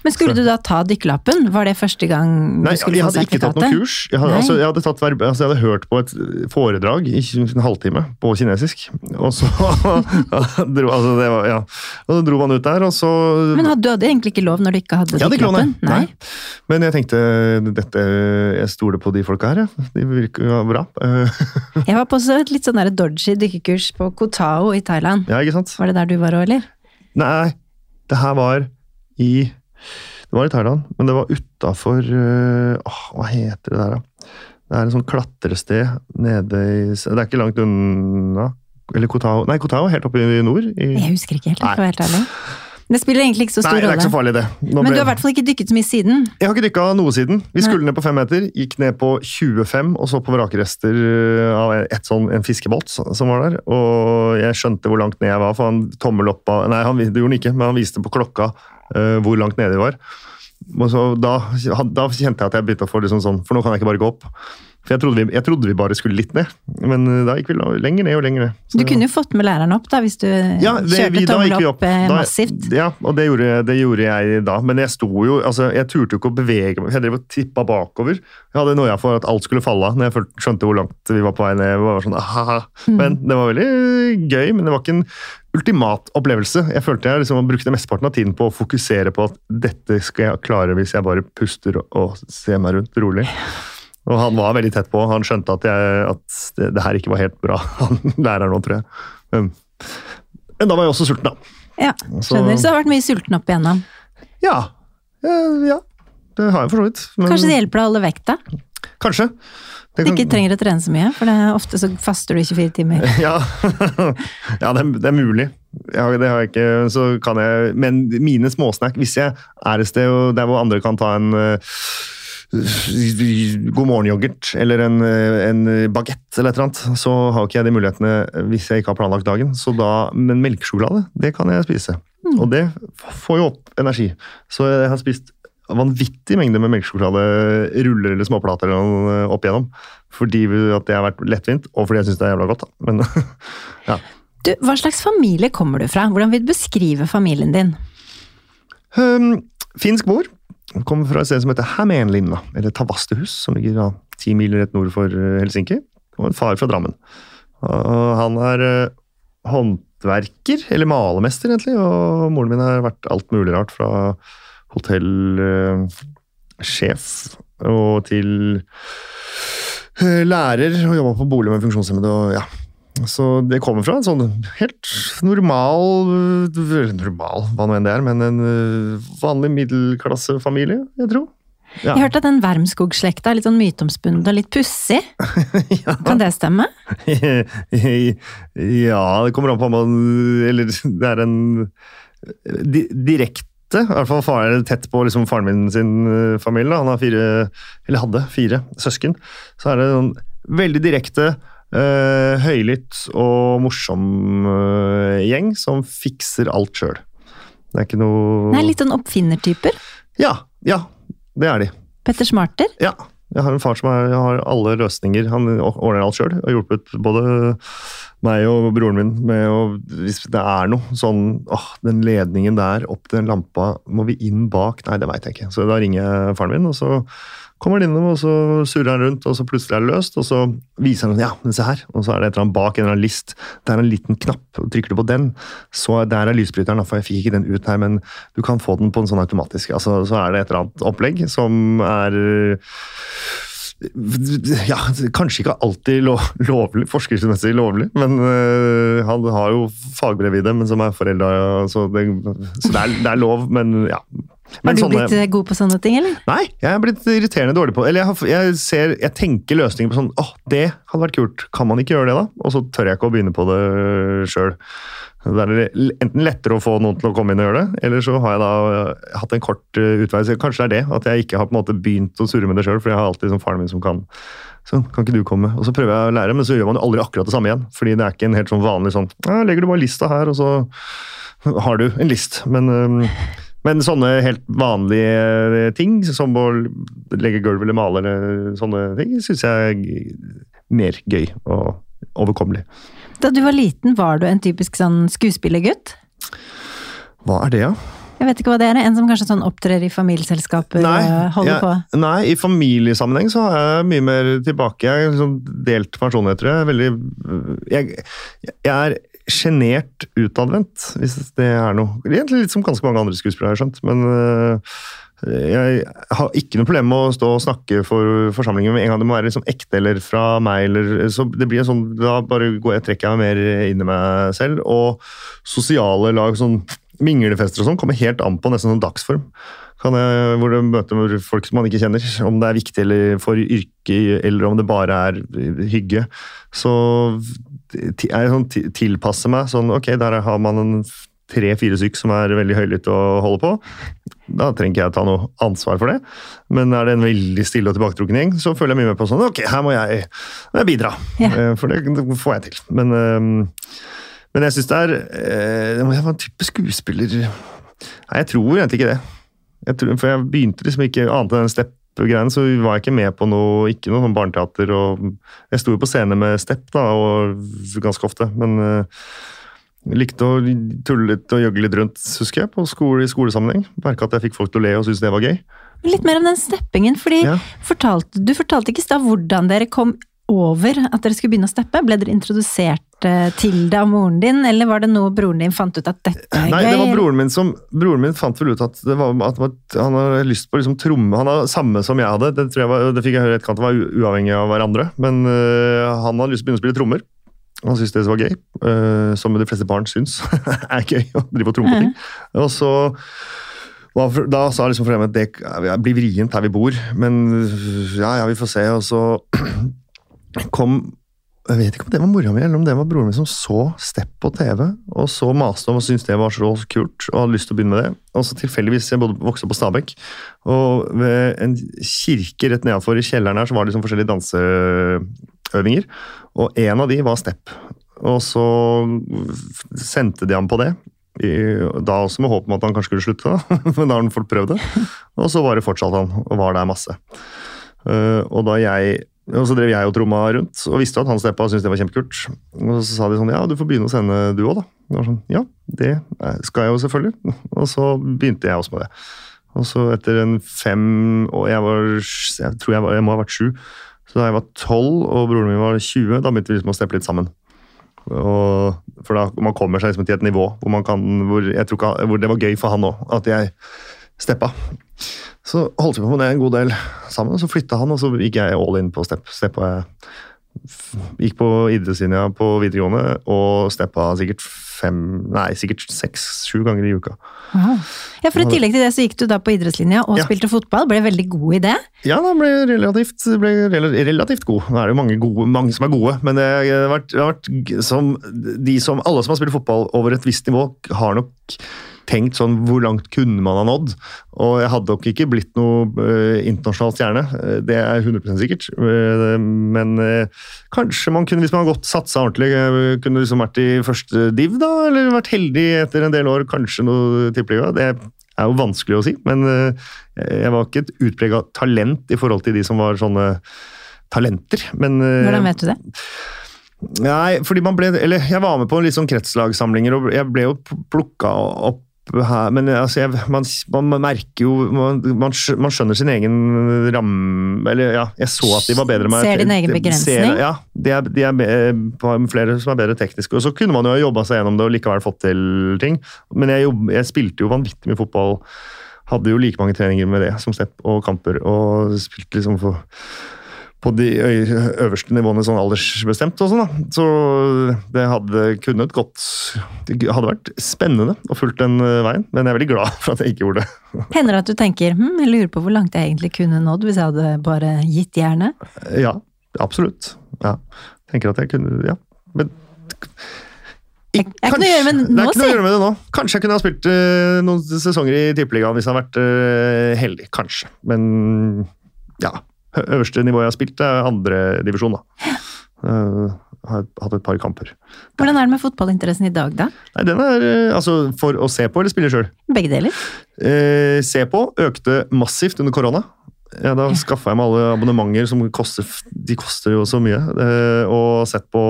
Men skulle du da ta dykkerlappen? Var det første gang Nei, du skulle jeg få hadde ikke tatt noe sertifikatet? kurs. Jeg hadde, altså, jeg hadde, tatt, verb- altså, jeg hadde hørt på et foredrag i en halvtime på kinesisk. Og så dro, altså, det var, ja. og så dro man ut der, og så Men hadde, du hadde egentlig ikke lov når du ikke hadde Jeg dykkerlappen? nei. Nei. Men jeg tenkte dette, jeg stoler på de folka her, jeg. De virker jo bra. Jeg var på også et litt sånn dodgy dykkerkurs på Koh Tao i Thailand. Ja, ikke sant? Var det der du var òg, eller? Nei, det her var i Det var i Thailand, men det var utafor Hva heter det der, da? Det er en sånn klatrested nede i Det er ikke langt unna. Eller Kotao Nei, Kotao er helt oppe i nord. I, Jeg husker ikke helt, for å være helt ærlig. Det spiller egentlig ikke så stor rolle. nei, det er ikke så farlig, det. Nå Men ble- du har i hvert fall ikke dykket så mye siden. Jeg har ikke dykka noe siden. Vi Nei. skulle ned på fem meter, gikk ned på 25, og så på vrakrester øh, av et sånn, en fiskebåt som var der. Og jeg skjønte hvor langt ned jeg var, for han tommel opp av Nei, han, det gjorde han ikke, men han viste på klokka uh, hvor langt nede vi var. Og så, da, da kjente jeg at jeg begynte å få liksom sånn For nå kan jeg ikke bare gå opp. For jeg trodde vi, jeg trodde vi bare skulle litt ned, men øh, da gikk vi lenger ned og lenger ned. Så- Du kunne jo fått med læreren opp, da, hvis du ja, det, kjørte vi, tommel opp, opp. eh, Da- massivt. Ja, og det gjorde, det gjorde jeg da. Men jeg sto jo altså, Jeg turte jo ikke å bevege meg. Jeg drev og tippa bakover. Jeg hadde noia for at alt skulle falle av når jeg følte- skjønte hvor langt vi var på vei ned. Jeg var sånn, ahaha. Men det var veldig gøy, men det var ikke en ultimat opplevelse. Jeg følte jeg liksom brukte mesteparten av tiden på å fokusere på at dette skal jeg klare hvis jeg bare puster og, og ser meg rundt rolig. Og han var veldig tett på. Han skjønte at, jeg, at det, det her ikke var helt bra, han læreren nå, tror jeg. Men, men da var jeg også sulten, da. Ja, skjønner. Så det har vært mye sulten opp igjennom. Ja. Eh, ja. Det har jeg for så vidt. Men Kanskje det hjelper deg å holde vekta? Kanskje. Det Du kan- ikke trenger å trene så mye, for det er ofte så faster du i 24 timer. Ja, ja det, er, det er mulig. Ja, det har jeg ikke, så kan jeg, men mine småsnack, hvis jeg er et sted der hvor andre kan ta en uh, god morgen-yoghurt eller en, eh, en bagett eller et eller annet, så har ikke jeg de mulighetene hvis jeg ikke har planlagt dagen. Så da, men melkesjokolade, det kan jeg spise. Og det får jo opp energi. Så jeg har spist vanvittig mengde med melkesjokolade, ruller eller småplater eller noe opp igjennom. Fordi at det har vært lettvint, og fordi jeg syns det er jævla godt. Da. Men ja. Du, hva slags familie kommer du fra? Hvordan vil du beskrive familien din? Um, finsk mor. Kommer fra et sted som heter Hämeenlinna, eller Tavastehus, som ligger da, ti mil rett nord for eh, Helsinki. Og en far fra Drammen. Og han er eh, håndverker, eller malermester egentlig, og moren min har vært alt mulig rart fra hotellsjef og til eh, lærer, og jobba på bolig med funksjonshemmede og ja. Så det kommer fra en sånn helt normal Normal, hva nå enn det er, men en øh, vanlig middelklassefamilie, jeg tror. Ja. Jeg hørte at den Wermskog-slekta er litt sånn myteomspunnet og litt pussig. ja. Kan det stemme? ja, det kommer an på om man Eller det er en di direkte i hvert fall far er tett på liksom faren min sin øh, familie. Han har fire, eller hadde fire søsken. Så er det en veldig direkte, øh, høylytt og morsom uh, gjeng som fikser alt sjøl. Det er ikke noe Nei, litt sånn oppfinnertyper. Ja, ja, det er de. Petter Smarter. Ja. Jeg har en far som er, har alle løsninger. Han ordner alt sjøl. Har hjulpet både meg og broren min med å Hvis det er noe sånn åh, den ledningen der opp til den lampa, må vi inn bak? Nei, det veit jeg ikke. Så da ringer jeg faren min, og så kommer han innom, og så surrer han rundt, og så plutselig er det løst, og så viser han ja, men se her, og så er det et eller annet bak en eller annen list. Det er en liten knapp, og trykker du på den, så der er lysbryteren, for jeg fikk ikke den ut her, men du kan få den på en sånn automatisk. Altså, så er det et eller annet opplegg som er ja, kanskje ikke alltid lov, lovlig, forskriftsmessig lovlig, men uh, han har jo fagbrev i det, men som er forelda, så, det, så det, er, det, er, lov, men ja. Men har du sånne, blitt eh, god på sånne ting, eller? Nei, jeg er blitt irriterende dårlig på Eller jeg, jeg, ser, jeg tenker løsninger på sånn åh, det hadde vært kult, kan man ikke gjøre det da? Og så tør jeg ikke å begynne på det sjøl. Det er enten lettere å få noen til å komme inn og gjøre det, eller så har jeg da eh, hatt en kort utvei, utvei. Kanskje det er det, at jeg ikke har på en måte begynt å surre med det sjøl, for jeg har alltid sånn faren min som kan. Sånn, kan ikke du komme? Og så prøver jeg å lære, men så gjør man jo aldri akkurat det samme igjen. Fordi det er ikke en helt sånn vanlig sånn Legger du bare lista her, og så har du en list. Men, men sånne helt vanlige ting, som å legge gulv eller male eller sånne ting, syns jeg er mer gøy og overkommelig. Da du var liten, var du en typisk sånn skuespillergutt? Hva er det, da? Ja? Jeg vet ikke hva det er. En som kanskje sånn opptrer i familieselskaper nei, holder jeg, på? Nei, i familiesammenheng så er jeg mye mer tilbake. Jeg har liksom delt personlighet, tror jeg. Veldig Jeg, jeg er sjenert utadvendt, hvis det er noe. Egentlig litt som ganske mange andre skuespillere, har jeg skjønt. Men øh, jeg har ikke noe problem med å stå og snakke for forsamlingen med en gang det må være liksom ekte eller fra meg. Eller, så det blir en sånn, Da bare går jeg, trekker jeg meg mer inn i meg selv. Og sosiale lag, sånn minglefester og sånn, kommer helt an på nesten sånn dagsform. Jeg, hvor du møter folk som man ikke kjenner. Om det er viktig for yrket, eller om det bare er hygge. Så jeg sånn, tilpasser meg sånn Ok, der har man en tre-fire stykk som er veldig høylytte og holder på, da trenger ikke jeg ta noe ansvar for det. Men er det en veldig stille og tilbaketrukken gjeng, så føler jeg mye med på sånn Ok, her må jeg, jeg bidra. Eh, for det, det, får jeg til. Men, eh, men jeg syns det er eh, Jeg var en type skuespiller Nei, jeg tror egentlig ikke det. Jeg tror, for jeg begynte liksom ikke annet enn den Stepp-greien, så var jeg ikke med på noe ikke noe sånn barneteater. og Jeg sto jo på scene med Stepp da, og ganske ofte, men Likte å tulle litt og gjøgle litt rundt, husker jeg, på skole, i skolesammenheng. Merka at jeg fikk folk til å le og synes det var gøy. Litt mer om den steppingen, fordi ja. fortalte, du fortalte ikke i stad hvordan dere kom over at dere skulle begynne å steppe? Ble dere introdusert eh, til det av moren din, eller var det noe broren din fant ut at dette er gøy? Nei, det var broren min som Broren min fant vel ut at, det var, at han hadde lyst på liksom tromme Han hadde samme som jeg hadde, det, jeg var, det fikk jeg høre etterkant var uavhengig av hverandre. Men øh, han hadde lyst til å begynne å spille trommer. Han syntes det var gøy, uh, som de fleste barn syns er gøy å drive og tromme på ting. Og så da sa liksom foreldrene at det blir vrient her vi bor, men ja, ja, vi får se. Og så kom jeg vet ikke om det var mora mi eller om det var broren min som så Stepp på TV, og så maste om og syntes det var så kult og hadde lyst til å begynne med det. Og så tilfeldigvis, Jeg bodde vokste på Stabekk, og ved en kirke rett nedenfor i kjelleren her så var det liksom forskjellige danseøvinger. Og en av de var Stepp. Og så sendte de ham på det. Da også med håp om at han kanskje skulle slutte, men da har han fått prøvd det. Og så bare fortsatte han, og var der masse. Eh, og da jeg og så drev jeg og tromma rundt, og visste at han steppa syntes det var kjempekult. Og så sa de sånn ja, du får begynne å sende du òg, da. Og var sånn, ja, det skal jeg jo selvfølgelig. Og så begynte jeg også med det. Og så etter en fem og jeg var Jeg tror jeg, var, jeg må ha vært sju. Så da jeg var 12 og broren min var 20, da begynte vi liksom å steppe litt sammen. Og, for da man kommer seg liksom til et nivå hvor, man kan, hvor, ikke, hvor det var gøy for han òg, at jeg steppa. Så holdt vi på med det en god del sammen, og så flytta han, og så gikk jeg all in på step. Steppa Gikk på idrettslinja på videregående og steppa sikkert fem, nei, sikkert seks-sju ganger i uka. Aha. Ja, for I tillegg til det så gikk du da på idrettslinja og ja. spilte fotball. Ble veldig god i det? Ja, da ble relativt, ble relativt god. Nå er det jo mange, gode, mange som er gode, men det har vært, det har vært som, de som, alle som har spilt fotball over et visst nivå, har nok tenkt sånn Hvor langt kunne man ha nådd? Og jeg hadde nok ikke blitt noe uh, internasjonal stjerne, eh, det er 100 sikkert. Uh, men uh, kanskje man kunne, hvis man har gått satsa ordentlig, kunne liksom vært i første div, da? Eller vært heldig etter en del år, kanskje noe tippeliga. Det er jo vanskelig å si, men jeg var ikke et utprega talent i forhold til de som var sånne talenter. Men Hvordan vet du det? Nei, fordi man ble Eller jeg var med på litt sånn kretslagssamlinger, og jeg ble jo plukka opp her, men altså, jeg, man, man, merker jo man, man, skjønner sin egen ramme Eller ja, jeg så at de var bedre med Ser din egen begrensning? Ser, ja, de er, de er, flere som er bedre tekniske. Og så kunne man jo ha jobba seg gjennom det og likevel fått til ting. Men jeg, jobb, jeg spilte jo vanvittig mye fotball. Hadde jo like mange treninger med det som stepp og kamper, og spilte liksom for på de øverste nivåene sånn aldersbestemt. og sånn da. Så det hadde kunnet gått Det hadde vært spennende å fulgt den veien, men jeg er veldig glad for at jeg ikke gjorde det. Hender det at du tenker hm, jeg lurer på hvor langt jeg egentlig kunne nådd hvis jeg hadde bare gitt jernet? Ja, absolutt. Ja. Tenker at jeg kunne Ja. Men det er ikke noe å gjøre med, nå, det gjøre med det nå. Kanskje jeg kunne ha spilt uh, noen sesonger i Tippeligaen hvis jeg hadde vært uh, heldig. Kanskje. Men ja øverste nivået jeg har spilt, er andredivisjon, da. Uh, har hatt et par kamper. Hvordan er det med fotballinteressen i dag, da? Nei, den er uh, altså For å se på eller spille sjøl? Begge deler. Uh, se på økte massivt under korona. Ja, da skaffa jeg meg alle abonnementer som koster De koster jo så mye. Eh, og sett på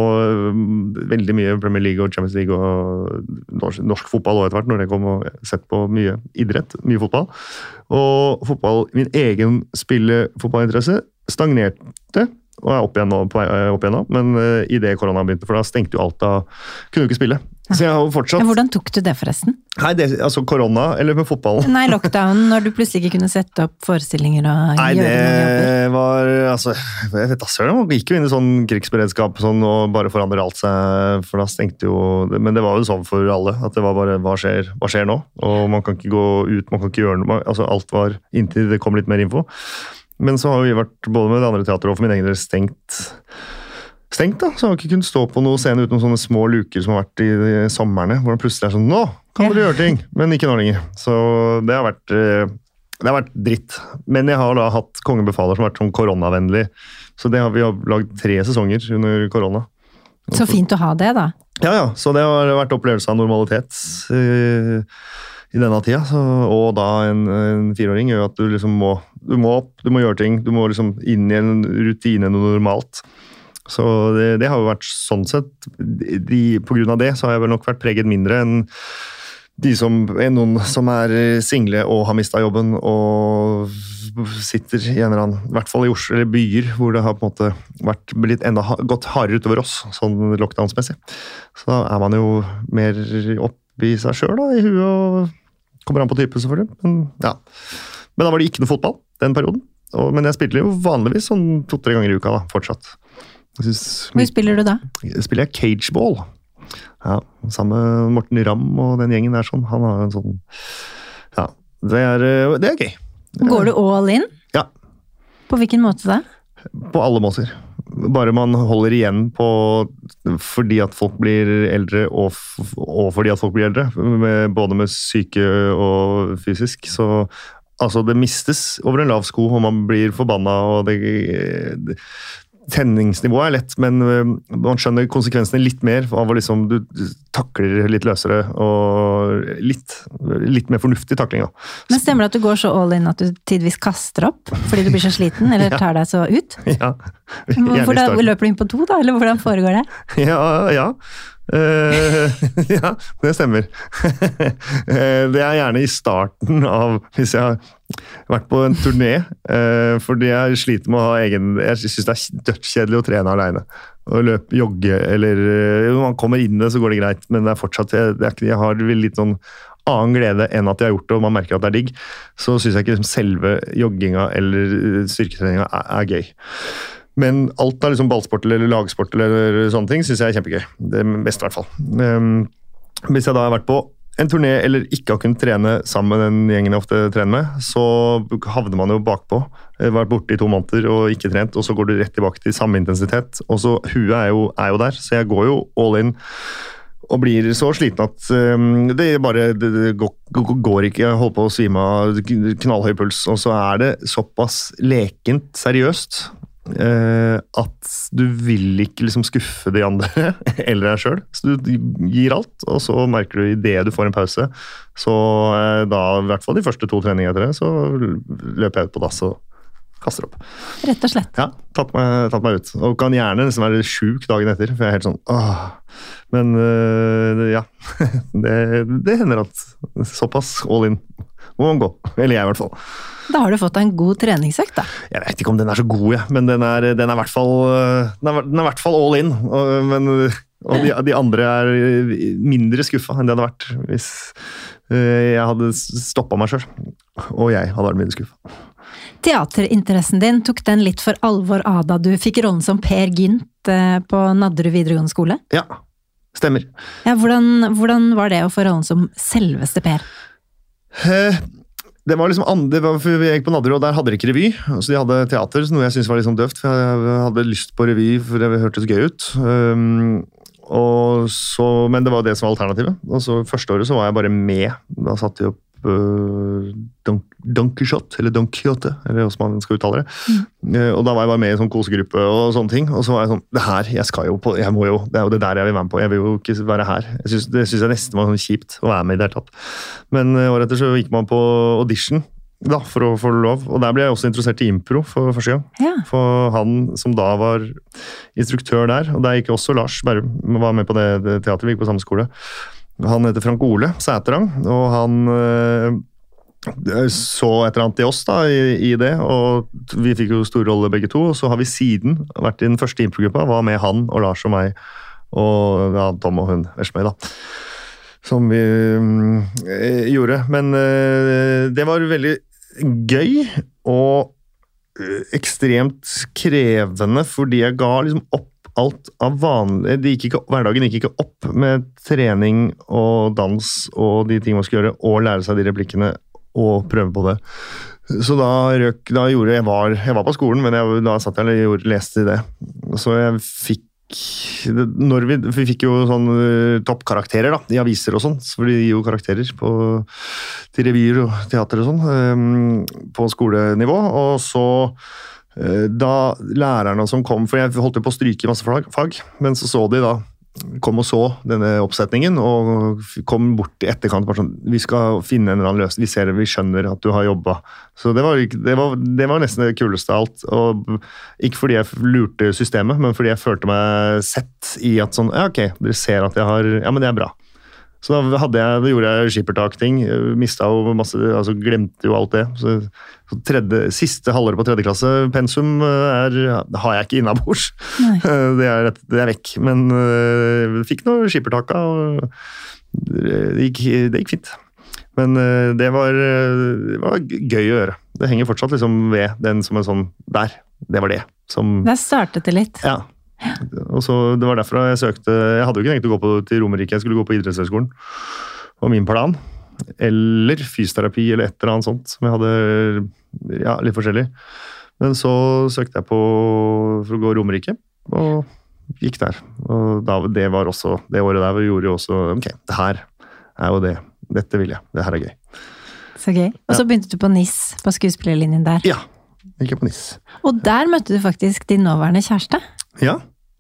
veldig mye Premier League og Champions League og norsk, norsk fotball etter hvert, når det kom, og sett på mye idrett, mye fotball. Og fotball, min egen spillefotballinteresse stagnerte og er opp igjen nå, på vei opp igjen nå, men uh, idet korona begynte, for da stengte jo alt av Kunne jo ikke spille. Så jeg har jo fortsatt Hvordan tok du det, forresten? Nei, det, altså Korona, eller med fotballen? Nei, lockdown, når du plutselig ikke kunne sette opp forestillinger og Nei, gjøre noe det var altså Jeg vet da søren, man gikk jo inn i sånn krigsberedskap sånn, og bare forandrer alt seg, for da stengte jo Men det var jo sånn for alle, at det var bare hva skjer, hva skjer nå? Og man kan ikke gå ut, man kan ikke gjøre noe altså Alt var inntil det kom litt mer info. Men så har vi vært både med det andre teatret og for min egen del stengt stengt. da, Så jeg har ikke kunnet stå på noen scene uten sånne små luker som har vært i de somrene. Hvor det plutselig er sånn Nå kan dere gjøre ting! Men ikke nå lenger. Så det har vært eh, det har vært dritt. Men jeg har da hatt Kongen befaler som har vært sånn koronavennlig. Så det har vi har lagd tre sesonger under korona. Så fint å ha det, da. Ja, ja. Så det har vært opplevelse av normalitet uh, i denne tida. Så, og da en, en fireåring gjør at du liksom må, du må opp, du må gjøre ting. Du må liksom inn i en rutine, noe normalt. Så det, det, har jo vært sånn sett de, På grunn av det så har jeg vel nok vært preget mindre enn de som er noen som er single og har mista jobben og sitter i en eller annen, i hvert fall i Oslo eller byer hvor det har på en måte vært blitt enda gått hardere utover oss, sånn lockdownsmessig. Så da er man jo mer oppi seg sjøl, i huet og Kommer an på type, selvfølgelig. Men, ja. Men da var det ikke noe fotball den perioden. Og, men jeg spilte jo vanligvis sånn to-tre ganger i uka da, fortsatt. Hvor spiller du da? Spiller jeg cageball. Ja, Sammen med Morten Ramm og den gjengen der. sånn. Han har en sånn Ja, det er, eh, det er gøy. Går du all in? Ja. På hvilken måte da? På alle måter. Bare man holder igjen på fordi at folk blir eldre, og, og fordi at folk blir eldre. Både med syke og fysisk. Så altså, det mistes over en lav sko, og man blir forbanna, og det Tenningsnivået er lett, men øh, man skjønner konsekvensene litt mer av å liksom Du takler litt løsere og litt, litt mer fornuftig takling, da. Men stemmer det at du går så all in at du tidvis kaster opp fordi du blir så sliten, eller tar deg så ut? Ja. Hvordan, løper du inn på to, da, eller hvordan foregår det? Ja, ja. Uh, ja, det stemmer. uh, det er gjerne i starten av Hvis jeg har vært på en turné. Uh, fordi jeg sliter med å ha egen Jeg syns det er dødskjedelig å trene aleine. Å løpe, jogge eller Når man kommer inn i det, så går det greit, men det er fortsatt Jeg, det er jeg har litt sånn annen glede enn at jeg har gjort det og man merker at det er digg, så syns jeg ikke liksom selve jogginga eller styrketreninga er, er gøy. Men alt av liksom ballsport eller lagsport eller sånne ting syns jeg er kjempegøy. Det er best, i hvert fall. Um, hvis jeg da har vært på en turné eller ikke har kunnet trene sammen med den gjengen jeg ofte trener med, så havner man jo bakpå. Jeg har vært borte i to måneder og ikke trent, og så går du rett tilbake til samme intensitet. Og så Huet er jo, er jo der, så jeg går jo all in og blir så sliten at um, det bare det, det går, går, ikke. Jeg holder på å svime av, knallhøy puls. Og så er det såpass lekent seriøst Eh, at du vil ikke liksom skuffe de andre eller deg sjøl. Så du gir alt, og så merker du idet du får en pause, så eh, da, i hvert fall de første to treningene etter det, så løper jeg ut på dass og Kaster opp. Rett og slett. Ja, tatt meg, tatt meg ut. Og kan gjerne liksom være sjuk dagen etter, for jeg er helt sånn åh. Men øh, ja. Det, det hender at såpass all in må man gå. Eller jeg, i hvert fall. Da har du fått deg en god treningsøkt, da. Jeg vet ikke om den er så god, jeg, men den er, den er i hvert fall i hvert fall all in. Og, men, og de, de andre er mindre skuffa enn det hadde vært hvis øh, jeg hadde stoppa meg sjøl. Og jeg hadde vært mindre skuffa. Teaterinteressen din, tok den litt for alvor av da du fikk rollen som Per Gynt eh, på Nadderud videregående skole? Ja, stemmer. Ja, hvordan, hvordan var det å få rollen som selveste Per? Eh, Det var liksom andre, for Jeg gikk på Nadderud, og der hadde de ikke revy. Så de hadde teater, noe jeg syntes var litt sånn døvt. For jeg hadde lyst på revy, for det hørtes gøy ut. Um, så, men det var det som var alternativet. Og så Første året så var jeg bare med. Da satte de opp uh, Don, Don Quixote, eller Don Quixote, eller hvordan man skal uttale det. Mm. og da var jeg bare med i en sånn kosegruppe og sånne ting. Og så var jeg sånn Det her, jeg skal jo på jeg må jo, Det er jo det der jeg vil være med på. Jeg vil jo ikke være her. Jeg synes, det syns jeg nesten var sånn kjipt å være med i det hele tatt. Men uh, året etter så gikk man på audition da, for å få lov. Og der ble jeg også interessert i impro for første gang. Ja. For han som da var instruktør der, og der gikk også Lars Berrum, var med på det, det teatret, vi gikk på samme skole. Han heter Frank Ole Sæterang, og han øh, så et eller annet i oss da, i, i det, og vi fikk jo stor rolle begge to. Og så har vi siden vært i den første improgruppa, var med han og Lars og meg, og ja, Tom og hun Meg, da. Som vi eh, gjorde. Men eh, det var veldig gøy og eh, ekstremt krevende, fordi jeg ga liksom opp alt av vanlig gikk ikke, Hverdagen gikk ikke opp med trening og dans og de ting man skulle gjøre, og lære seg de replikkene og prøve på det. Så da røk da gjorde jeg var, jeg var på skolen, men jeg, da satt jeg og leste det. Så jeg fikk når vi, vi fikk jo sånn uh, toppkarakterer da, i aviser og sånn, for de gir jo karakterer på, til revyer og teater og sånn um, på skolenivå. Og så uh, da lærerne som kom, for jeg holdt jo på å stryke masse fag, fag, men så så de da kom og så denne oppsetningen og kom bort i etterkant bare sånn Vi skal finne en eller annen løsning. Vi ser det, vi skjønner at du har jobba. Så det var, det, det var, nesten det kuleste av alt. Og ikke fordi jeg lurte systemet, men fordi jeg følte meg sett i at sånn Ja, ok, dere ser at jeg har Ja, men det er bra. Så da, jeg, da gjorde jeg skippertak-ting. Mista jo masse altså Glemte jo alt det. Så, så tredje, siste halvåret på tredje klasse, pensum, er, har jeg ikke innabords. Det, er, det er vekk. Men uh, fikk nå skippertaka, og det gikk, det gikk fint. Men uh, det var, det var gøy å gjøre. Det henger fortsatt liksom ved den som en sånn Der. Det var det. Som, Der startet det litt. Ja. Og så, det var derfor jeg søkte Jeg hadde jo ikke tenkt å gå på, til Romerike, jeg skulle gå på idrettshøgskolen. Det var min plan. Eller fysioterapi eller et eller annet sånt som jeg hadde Ja, litt forskjellig. Men så søkte jeg på for å gå Romerike, og gikk der. Og da, det var også Det året der gjorde jo også Ok, det her er jo det. Dette vil jeg. Det her er gøy. Så gøy. Og så begynte du på NIS, på skuespillerlinjen der. Ja. Gikk jeg på NIS. Og der møtte du faktisk din nåværende kjæreste. Ja.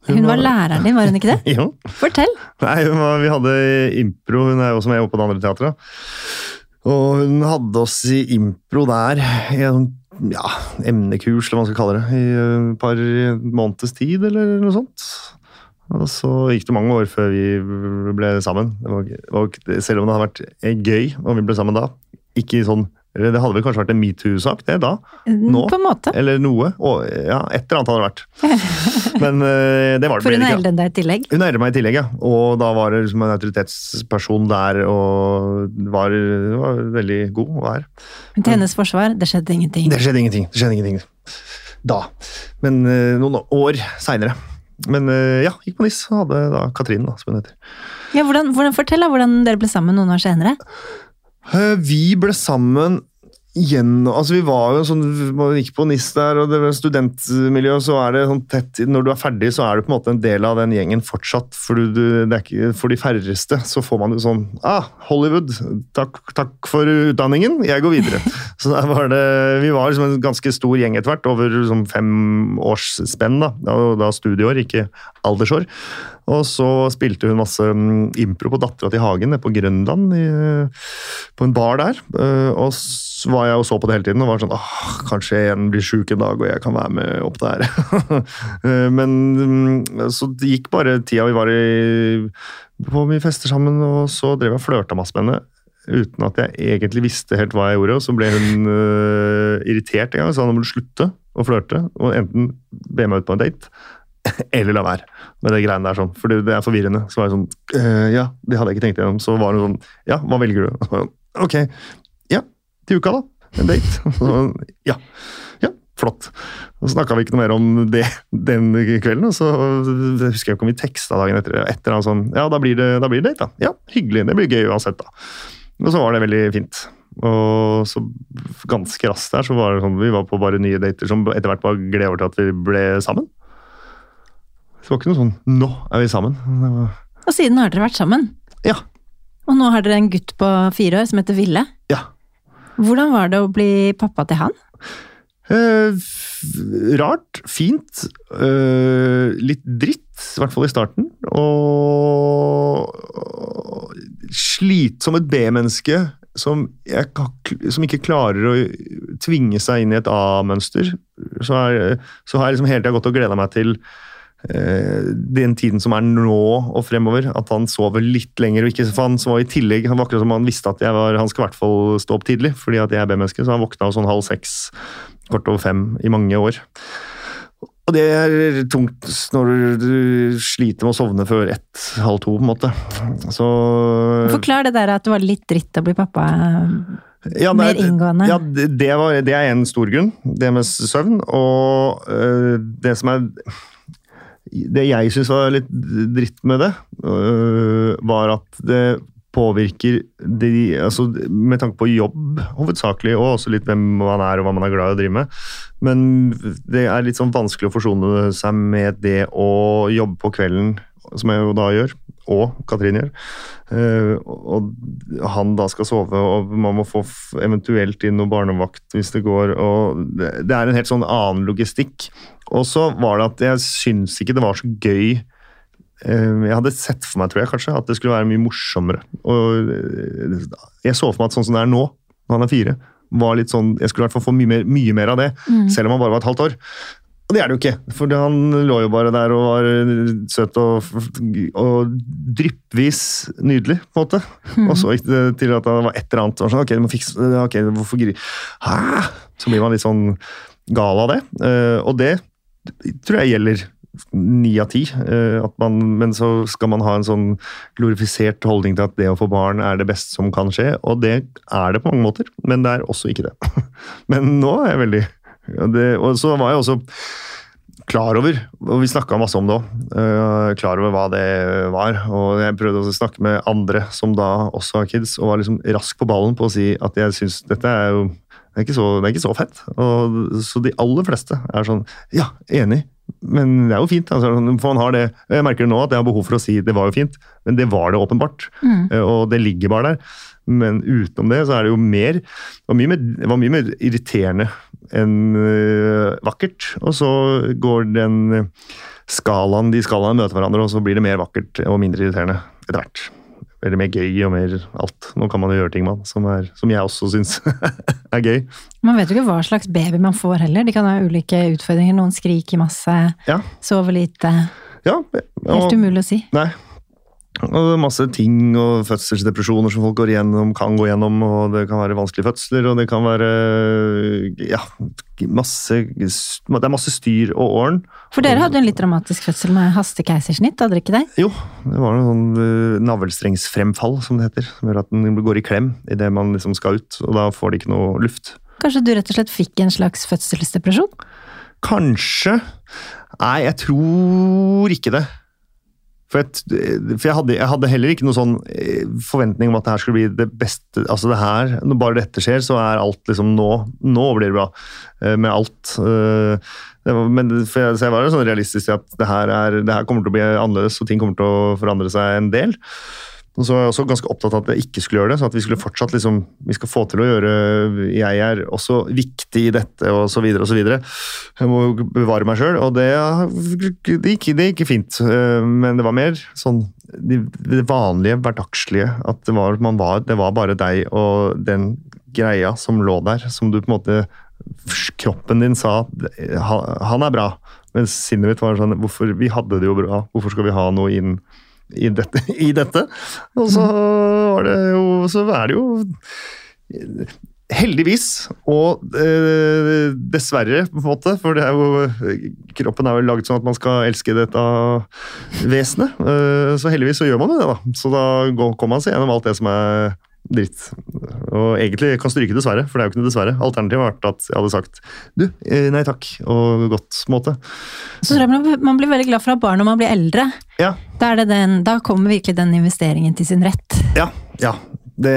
Hun var læreren din, var hun ikke det? Ja. Fortell! Nei, hun var, Vi hadde impro, hun er jo også med på det andre teatret. Og hun hadde oss i impro der i en ja, emnekurs, eller hva man skal kalle det, i et par måneders tid, eller noe sånt. Og så gikk det mange år før vi ble sammen. Det var, det var, selv om det hadde vært gøy om vi ble sammen da. Ikke sånn eller Det hadde vel kanskje vært en metoo-sak, det da? Nå? På en måte. Eller noe. Og, ja, et eller annet hadde det vært. Men uh, det var det For hun enn deg i tillegg? Hun eldre meg i tillegg, ja. Og da var det liksom en autoritetsperson der, og var, var veldig god å være. Men til hennes forsvar, det skjedde ingenting. Det skjedde ingenting. Det skjedde ingenting da. Men uh, noen år seinere. Men uh, ja, gikk på NIS og hadde da Katrin, da, som hun heter. Ja, hvordan, hvordan, fortell da, hvordan dere ble sammen noen år senere. Vi ble sammen gjennom Altså, vi var jo sånn Man gikk på NIS der, og det var studentmiljø, så er det sånn tett Når du er ferdig, så er du på en måte en del av den gjengen fortsatt. For, du, ikke, for de færreste så får man jo sånn Ah, Hollywood, takk, takk for utdanningen, jeg går videre. så der var det Vi var liksom en ganske stor gjeng etter hvert, over liksom fem års spenn. Da, da studieår, ikke aldersår. Og så spilte hun masse mm, impro på Dattera til Hagen nede på Grønland, i, på en bar der. Uh, og så var jeg og så på det hele tiden og var sånn åh, kanskje en blir sjuk en dag og jeg kan være med opp der. Eh, Men mm, så det gikk bare tida vi var i, på mye fester sammen, og så drev jeg og flørta masse med henne. Uten at jeg egentlig visste helt hva jeg gjorde. Og så ble hun uh, irritert en gang og sa nå må du slutte å flørte. Og enten be meg ut på en date, eller la være med det greiene der. sånn, For det, er forvirrende. Så var jeg sånn «Øh, Ja, det hadde jeg ikke tenkt igjennom. Så var det sånn Ja, hva velger du? Så Ok. Ja, til uka, da. En date. Så, ja. ja, flott. Så snakka vi ikke noe mer om det den kvelden. Og så husker jeg ikke om vi teksta dagen etter. etter og sånn, Ja, da blir det, da blir det date, da. Ja, hyggelig. Det blir gøy uansett, da. Og så var det veldig fint. Og så ganske raskt der så var det sånn vi var på bare nye dater som etter hvert bare gled over til at vi ble sammen. Så det var ikke noe sånn 'nå er vi sammen'. Var, Og siden har dere vært sammen. ja. Og nå har dere en gutt på fire år som heter Ville. Ja. Hvordan var det å bli pappa til han? Eh, rart. Fint. eh, litt dritt, i hvert fall i starten. Og slit som et B-menneske som, som ikke klarer å tvinge seg inn i et A-mønster. Så, så har jeg liksom hele tida gått og gleda meg til den tiden som er nå og fremover. At han sover litt lenger. og ikke, for Han så i tillegg, han var akkurat som han visste at jeg var, han skal i hvert fall stå opp tidlig, fordi at jeg er B-menneske. Så han våkna sånn halv seks, kort over fem i mange år. Og det er tungt når du sliter med å sovne før ett, halv to, på en måte. Så Forklar det der at det var litt dritt å bli pappa. ja, det Mer inngående. Ja, det, var, det er en stor grunn, det med søvn. Og øh, det som er Det jeg syns var litt dritt med det, øh, var at det påvirker de, altså Med tanke på jobb, hovedsakelig, og også litt hvem man er og hva man er glad i å drive med. Men det er litt sånn vanskelig å forsone seg med det å jobbe på kvelden, som jeg jo da gjør, og Katrin gjør. Eh, og han da skal sove, og man må få eventuelt inn noe barnevakt hvis det går. og Det er en helt sånn annen logistikk. Og så var det at jeg syns ikke det var så gøy Eh, Jeg hadde sett for meg tror jeg, kanskje, at det skulle være mye morsommere. Og eh, jeg så for meg at sånn som det er nå, når han er fire, var litt sånn, jeg skulle i hvert fall få mye mer, mye mer av det, selv om han bare var et halvt år. Og det er det jo ikke, for han lå jo bare der og var søt og, og dryppvis nydelig, på en måte. Og så gikk det til at det var et eller annet. og Sånn, ok, du må fikse, ok, hvorfor gri... Hæ? Så blir man litt sånn gal av det. Eh, Og det tror jeg gjelder ni av ti. eh, Men så skal man ha en sånn glorifisert holdning til at det å få barn er det beste som kan skje, og det er det på mange måter, men det er også ikke det. Men nå er jeg veldig det, Og så var jeg også klar over, og vi snakka masse om det òg, klar over hva det var. Og jeg prøvde også å snakke med andre som da også har kids, og var liksom rask på ballen på å si at jeg syns dette er jo det er, ikke så, det er ikke så fett. Og, så de aller fleste er sånn Ja, enig. Men det er jo fint. Altså, for man har det, jeg merker nå at jeg har behov for å si det var jo fint, men det var det åpenbart. Mm. Og det ligger bare der. Men utenom det så er det jo mer Det var mye mer, var mye mer irriterende enn øh, vakkert. Og så går den skalaen, de skalaene møter hverandre, og så blir det mer vakkert og mindre irriterende etter hvert. Eller mer gøy og mer alt. Nå kan man jo gjøre ting man, som, er, som jeg også syns er gøy. Man vet jo ikke hva slags baby man får heller. De kan ha ulike utfordringer. Noen skriker masse, Ja, sover lite. ja. Helt Og, umulig å si. nei. Og masse ting og fødselsdepresjoner som folk går igjennom, kan gå igjennom, og det kan være vanskelige fødsler, og det kan være ja, masse, det er masse styr og åren. For dere hadde jo en litt dramatisk fødsel med hastekeisersnitt, hadde dere ikke det? Jo, det var noe sånn uh, navlestrengsfremfall, som det heter. Som gjør at den går i klem idet man liksom skal ut, og da får de ikke noe luft. Kanskje du rett og slett fikk en slags fødselsdepresjon? Kanskje Nei, jeg tror ikke det. For, jeg, for jeg, hadde, jeg hadde heller ikke noe sånn eh, forventning om at det her skulle bli det beste Altså det her, Når bare dette skjer, så er alt liksom nå. Nå blir det bra. eh, Med alt. Eh, var, men jeg, så jeg var jo sånn realistisk til at det her, er, det her kommer til å bli annerledes, og ting kommer til å forandre seg en del. Og så var jeg også ganske opptatt av at jeg ikke skulle gjøre det, så at vi skulle fortsatt liksom Vi skal få til å gjøre Jeg er også viktig i dette, og så videre og så videre. Jeg må bevare meg sjøl, og det, det, gikk, det gikk fint. Eh, men det var mer sånn det vanlige, hverdagslige. At det var, var, det var bare deg og den greia som lå der, som du på en måte Kroppen din sa han er bra, mens sinnet mitt var sånn hvorfor, Vi hadde det jo bra, hvorfor skal vi ha noe inn i dette. I dette. Og så det jo Så er det jo Heldigvis, og eh, dessverre, på en måte, for er jo Kroppen er jo laget sånn at man skal elske dette vesenet. Eh, så heldigvis så gjør man jo det, da. Så da kommer man seg gjennom alt det som er dritt. Og egentlig kan stryke dessverre, for det er jo ikke noe dessverre. Alternativet har vært at jeg hadde sagt du, eh, nei takk, og godt måte. Så tror jeg man blir veldig glad for å ha barn når man blir eldre. Ja. Da, den, da, kommer virkelig den investeringen til sin rett. Ja, ja. Det,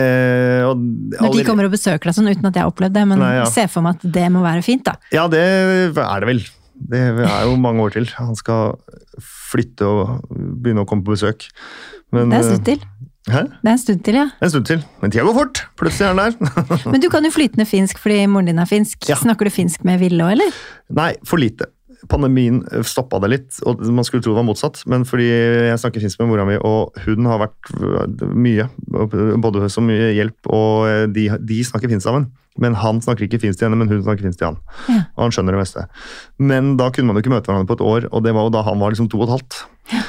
og, Når de kommer og besøker deg sånn, uten at jeg har opplevd det, men nei, ja. se for meg at det må være fint, da. Ja, det er det vel. Det er jo mange år til. Han skal flytte og begynne å komme på besøk. Men, det er slutt til. Hæ? Det er en stund til, ja. En stund til. Men tida går fort. Plutselig er den der. Men du kan jo flytende finsk fordi moren din er finsk. Ja. Snakker du finsk med Ville òg, eller? Nei, for lite. Pandemien stoppa det litt, og man skulle tro det var motsatt. Men fordi jeg snakker finsk med mora mi, og hun har vært mye, både så mye hjelp, og de, de snakker finsk sammen. Men han snakker ikke finsk til henne, men hun snakker finsk til han. Ja. Og han skjønner det meste. Men da kunne man jo ikke møte hverandre på et år, og det var jo da han var liksom to og et halvt. Ja.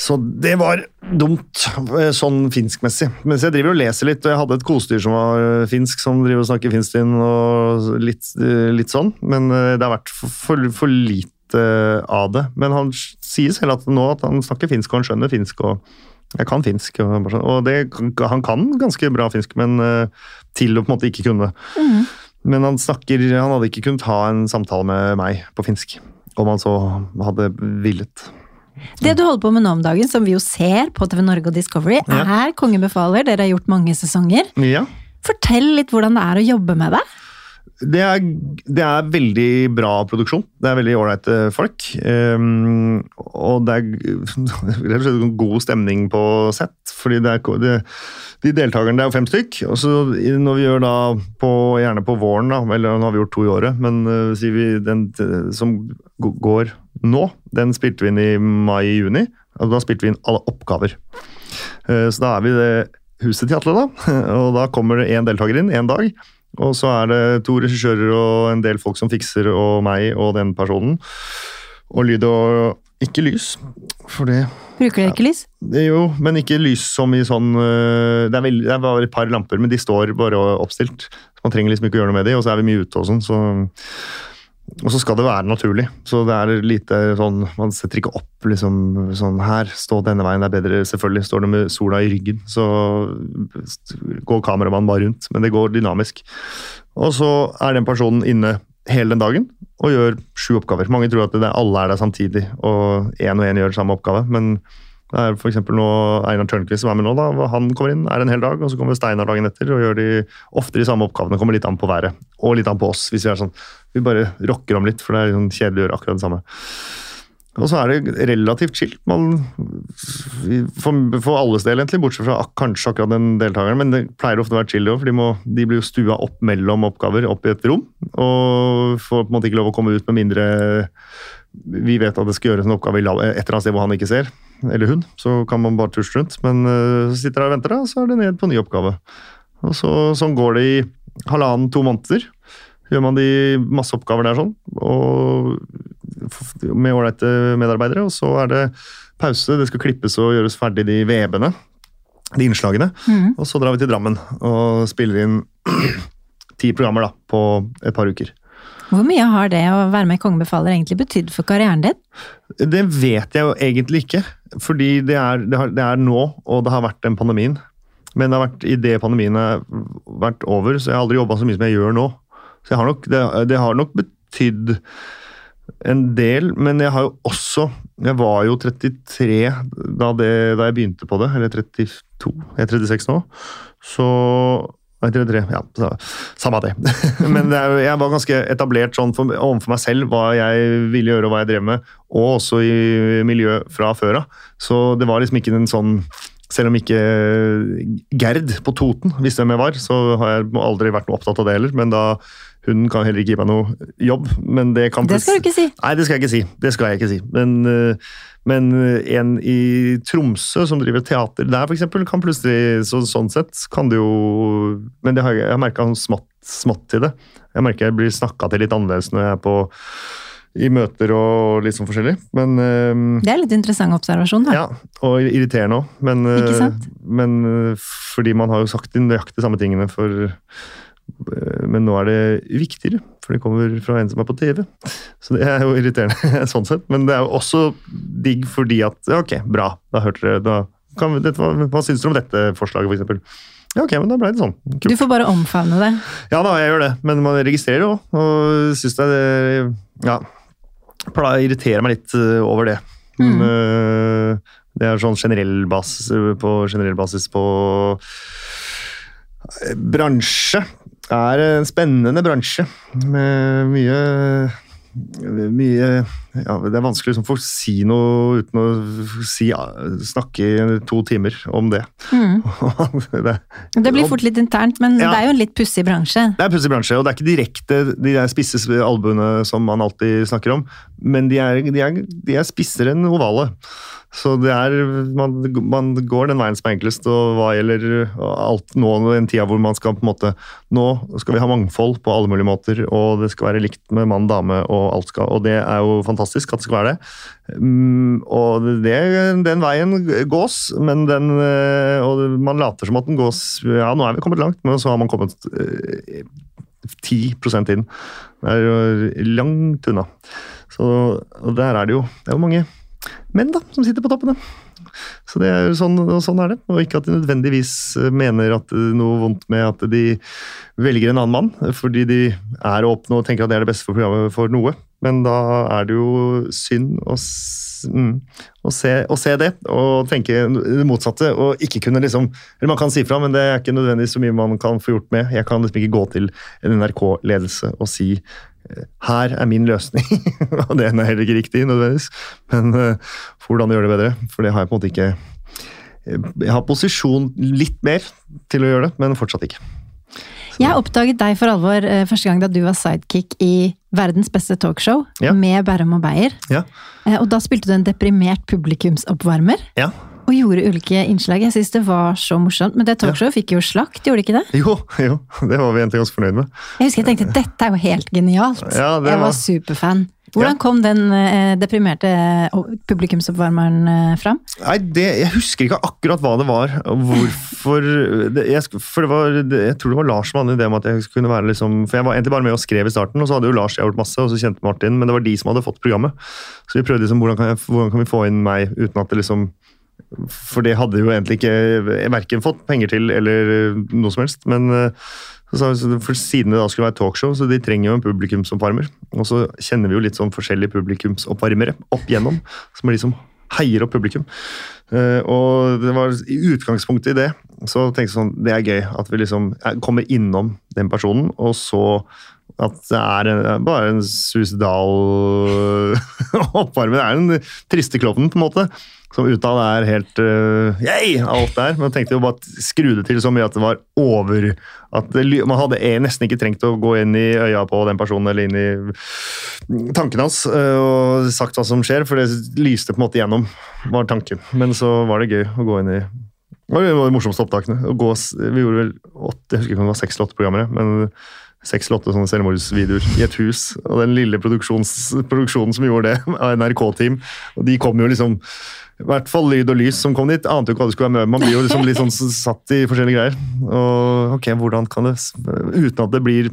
Så det var dumt, eh, sånn finskmessig. Mens jeg driver og leser litt, og jeg hadde et kosedyr som var eh, finsk, som driver og snakker finsk inn, og litt, eh, litt, sånn. Men det har vært for, for, for, lite av det. Men han sier selv at nå at han snakker finsk, og han skjønner finsk. og jeg kan finsk, og, sånn. og det, han kan ganske bra finsk, men til å på en måte ikke kunne. Mm. Men han snakker Han hadde ikke kunnet ha en samtale med meg på finsk, om han så hadde villet. Det du holder på med nå om dagen, som vi jo ser på TV Norge og Discovery, ja. er Konge befaler. Dere har gjort mange sesonger. Ja. Fortell litt hvordan det er å jobbe med det. Det er, det er veldig bra produksjon. Det er veldig ålreite folk. Um, og det er god stemning på sett. fordi det er, det, de deltakerne det er jo fem stykk. og så Når vi gjør da på, gjerne på våren, da, eller nå har vi gjort to i året, men uh, sier vi den som går nå, den spilte vi inn i mai-juni. og Da spilte vi inn alle oppgaver. Eh, så da er vi det huset til Atle, da. Og da kommer det én deltaker inn én dag. Og så er det to regissører og en del folk som fikser, og meg og den personen. Og lyd og ikke lys, for det Bruker dere ikke lys? Ja, jo, men ikke lys som i sånn eh, Det er, veldig, det er bare et par lamper, men de står bare oppstilt. Man trenger liksom ikke å gjøre noe med de, og så er vi mye ute og sånn, så og så skal det være naturlig. Så det er lite sånn Man setter ikke opp liksom sånn Her, stå denne veien, det er bedre. Selvfølgelig står du med sola i ryggen, så går kameramannen bare rundt. Men det går dynamisk. Og så er den personen inne hele den dagen og gjør sju oppgaver. Mange tror at det, alle er der samtidig, og én og én gjør samme oppgave. men det er nå Einar Tørnquist som er med nå. da, Han kommer inn, er en hel dag, og så kommer Steinar dagen etter og gjør de ofte de samme oppgavene. Kommer litt an på været, og litt an på oss. hvis Vi er sånn, vi bare rocker om litt, for det er sånn kjedelig å gjøre akkurat det samme. Og så er det relativt chill. Man, for, for alles del, egentlig, bortsett fra kanskje akkurat den deltakeren. Men det pleier ofte å være chill, for de, må, de blir jo stua opp mellom oppgaver, opp i et rom. Og får på en måte ikke lov å komme ut med mindre vi vet at det skal gjøres en oppgave et eller annet sted hvor han ikke ser eller hun, så kan man bare tusje rundt. Men så sitter der og venter, da, så er det ned på ny oppgave. Og så, Sånn går det i halvannen-to måneder. Gjør man de masse oppgaver der sånn, og med ålreite medarbeidere. Og så er det pause, det skal klippes og gjøres ferdig de vebene, de innslagene. Mm. Og så drar vi til Drammen og spiller inn ti programmer da, på et par uker. Hvor mye har det å være med i Kongen befaler egentlig betydd for karrieren din? Det vet jeg jo egentlig ikke. Fordi det er, det, har, det er, nå, og det har vært den pandemien. Men det har vært idet pandemien har vært over, så jeg har aldri jobba så mye som jeg gjør nå. Så har nok, det, det, har nok betydd en del, men jeg har jo også Jeg var jo 33 da, det, da jeg begynte på det, eller 32. Jeg er 36 nå. Så Nei, 33. Ja, samme det. Men det er, jeg var ganske etablert sånn for, overfor meg selv hva jeg ville gjøre og hva jeg drev med, og også i miljø fra før av. Så det var liksom ikke en sånn Selv om ikke Gerd på Toten visste hvem jeg var, så har jeg aldri vært noe opptatt av det heller. Men da hun kan heller ikke gi meg noe jobb. Men det kan Det skal du ikke si. Nei, det skal jeg ikke si. Det skal jeg ikke si. Men, øh, men øh, en i Tromsø som driver teater der, eksempel, kan plutselig så, Sånn sett kan det jo Men det har jeg, har merka smått, smått til det. Jeg merker jeg blir snakka til litt annerledes når jeg er på i møter og litt sånn forskjellig. Men uh, Det er litt interessant observasjon, da. ja, og irriterende òg. Men, sant? men uh, fordi man har jo sagt de nøyaktig samme tingene for Men nå er det viktigere, for det kommer fra en som er på TV. Så det er jo irriterende sånn sett. Men det er jo også digg fordi at Ok, bra. Da hørte dere da kan, dette, hva, hva syns dere om dette forslaget, f.eks.? Ja, ok, men da ble det sånn. Du får bare omfavne det. Ja da, jeg gjør det, men man registrerer jo, og syns det er Ja. pla- Irriterer meg litt øh, over det. Mm. øh, det er sånn generell basis på, generell basis på øh, Bransje er en spennende bransje med mye mye ja, Det er vanskelig liksom, å si noe uten å si, snakke i to timer om det. Mm. det, Det blir fort litt internt, men Ja. det er jo en litt pussig bransje. Det er pussig bransje, og det er ikke direkte de der spisse albuene som man alltid snakker om, men de er, de er, de er spissere enn ovale. Så det er, man, man går den veien som er enklest, og hva gjelder alt nå, den tida hvor man skal på en måte Nå skal vi ha mangfold på alle mulige måter, og det skal være likt med mann, dame og alt skal Og det er jo fantastisk at det skal være det. Mm, og det, den veien gås, men den eh, Og man later som at den gås Ja, nå er vi kommet langt, men så har man kommet eh, 10 inn. Det er jo langt unna. Så der er det jo Det er jo mange menn da, som sitter på toppene. Så det er jo sånn, og sånn er det. Og ikke at de nødvendigvis mener at er noe vondt med at de velger en annen mann, fordi de er åpne og tenker at det er det beste for programmet for noe. Men da er det jo synd å, mm, å, se, å se det, og tenke det motsatte. Og ikke kunne liksom Eller man kan si fra, men det er ikke nødvendigvis så mye man kan få gjort med. Jeg kan liksom ikke gå til en NRK-ledelse og si eh, her er min løsning. og det er heller ikke riktig, nødvendigvis. Men uh, hvordan gjøre det bedre. For det har jeg på en måte ikke eh, Jeg har posisjon litt mer til å gjøre det, men fortsatt ikke. Jeg oppdaget deg for alvor uh, første gang da du var sidekick i Verdens beste talkshow Ja. med Bærum og Beyer. Ja. Uh, Og da spilte du en deprimert publikumsoppvarmer. ja. Og gjorde ulike innslag. Jeg syns det var så morsomt. Men det talkshowet fikk jo slakt, gjorde det ikke det? Jo, jo, det var vi egentlig ganske fornøyd med. Jeg husker jeg tenkte dette er jo helt genialt. Ja, jeg var var- superfan. Hvordan kom den eh, deprimerte eh, publikumsoppvarmeren eh, fram? Nei, det, Jeg husker ikke akkurat hva det var. Hvorfor det, jeg, For det var, det, Jeg tror det var Lars som hadde en idé om at jeg kunne være liksom For jeg var egentlig bare med og skrev i starten, og så hadde jo Lars gjort masse, og så kjente Martin, men det var de som hadde fått programmet. Så vi prøvde liksom hvordan kan, jeg, hvordan kan vi få inn meg uten at det liksom For det hadde jo egentlig ikke verken fått penger til eller noe som helst. Men eh, så for siden det da skulle være talkshow, så de trenger jo en publikumsoppvarmer. Og så kjenner vi jo litt sånn forskjellige publikumsoppvarmere opp igjennom, som er de som heier opp publikum. Eh, og det var i utgangspunktet i det, så tenkte jeg sånn, det er gøy at vi liksom eh, kommer innom den personen, og så at det er en, bare en suicidal oppvarmer. Det er den triste klovnen, på en måte. Som utad er helt uh, yay, alt der. Men jeg tenkte jo bare skru det til så mye at det var over at det, Man hadde e- nesten ikke trengt å gå inn i øya på den personen eller inn i tankene hans uh, og sagt hva som skjer, for det lyste på en måte gjennom, var tanken. Men så var det gøy å gå inn i det var de morsomste opptakene. Gå, vi gjorde vel åtte, jeg husker ikke om det var seks eller åtte programmer, men seks eller åtte sånne selvmordsvideoer i et hus. Og den lille produksjonen som gjorde det, av NRK-team, og de kom jo liksom i hvert fall lyd og lys som kom dit. Ante jo ikke hva det skulle være med. Man blir jo liksom litt sånn satt i forskjellige greier. Og ok, hvordan kan det Uten at det blir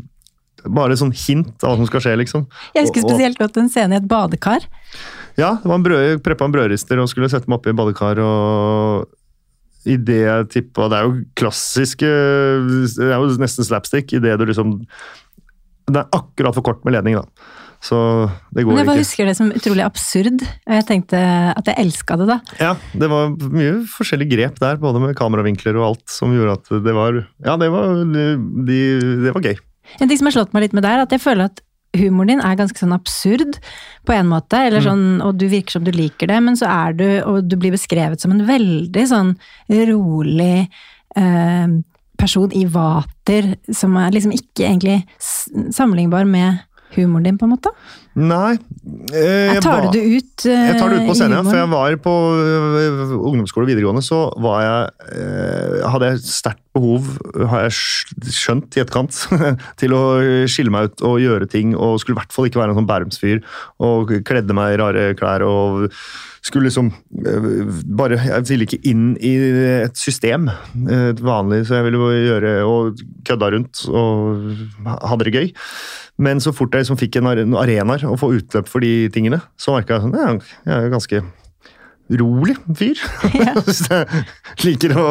bare sånn hint av hva som skal skje, liksom. Jeg husker spesielt godt en scene i et badekar. ja, det var en brød, preppa en brødrister og skulle sette meg oppi badekar. og i det jeg tippa Det er jo klassiske Det er jo nesten slapstick i det du liksom Det er akkurat for kort med ledning, da. Så det går Men jeg bare ikke. husker det som utrolig absurd, og jeg tenkte at jeg elska det da. Ja, det var mye forskjellige grep der, både med kameravinkler og alt, som gjorde at det var Ja, det var, de, det var gøy. En ting som har slått meg litt med der, er at jeg føler at humoren din er ganske sånn absurd på en måte, eller sånn, og du virker som du liker det, men så er du, og du blir beskrevet som en veldig sånn rolig eh, person i vater, som er liksom ikke egentlig sammenlignbar med humoren din, på en måte. Nei. eh, jeg Tar du det ut eh, Jeg tar det ut på scenen, ja. For jeg var på øh, ungdomsskole og videregående, så var jeg, øh, hadde jeg sterkt behov, har jeg skjønt i etterkant, til å skille meg ut og gjøre ting, og skulle i hvert fall ikke være en sånn Bærumsfyr, og kledde meg i rare klær og skulle liksom øh, bare Jeg ville ikke inn i et system, et vanlig, så jeg ville bare gjøre og kødda rundt og hadde det gøy. Men så fort jeg liksom fikk en are- arenaer å få utløp for de tingene, så merka jeg sånn ja, Jeg er jo ganske rolig fyr. Ja. Jeg liker å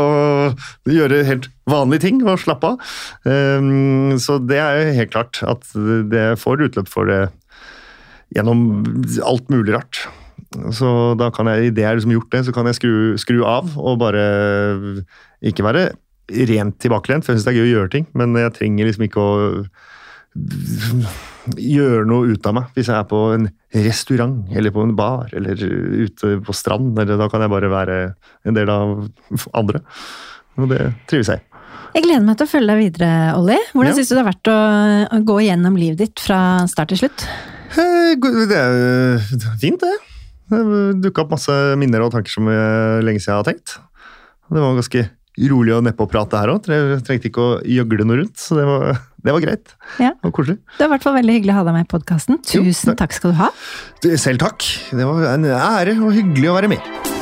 gjøre helt vanlige ting og slappe av. Um, så det er jo helt klart at det får utløp for det gjennom alt mulig rart. Så da kan jeg, idet jeg liksom gjort det, så kan jeg skru, skru av og bare ikke være rent tilbakelent, for jeg syns det er gøy å gjøre ting, men jeg trenger liksom ikke å gjøre noe ut av meg hvis jeg er på en restaurant eller på en bar eller ute på strand. Eller da kan jeg bare være en del av andre. Og det trives jeg i. Jeg gleder meg til å følge deg videre, Olli. Hvordan Ja. syns du det har vært å gå gjennom livet ditt fra start til slutt? Eh, Det er fint, det. Det dukka opp masse minner og tanker som jeg lenge siden jeg har tenkt. Det var ganske rolig og nedpå-prat prate her òg. Trengte ikke å gjøgle noe rundt, så det var, det var greit. Ja. Og koselig. Det var i hvert fall veldig hyggelig å ha deg med i podkasten. Jo, Tusen takk. takk skal du ha. Selv takk. Det var en ære og hyggelig å være med.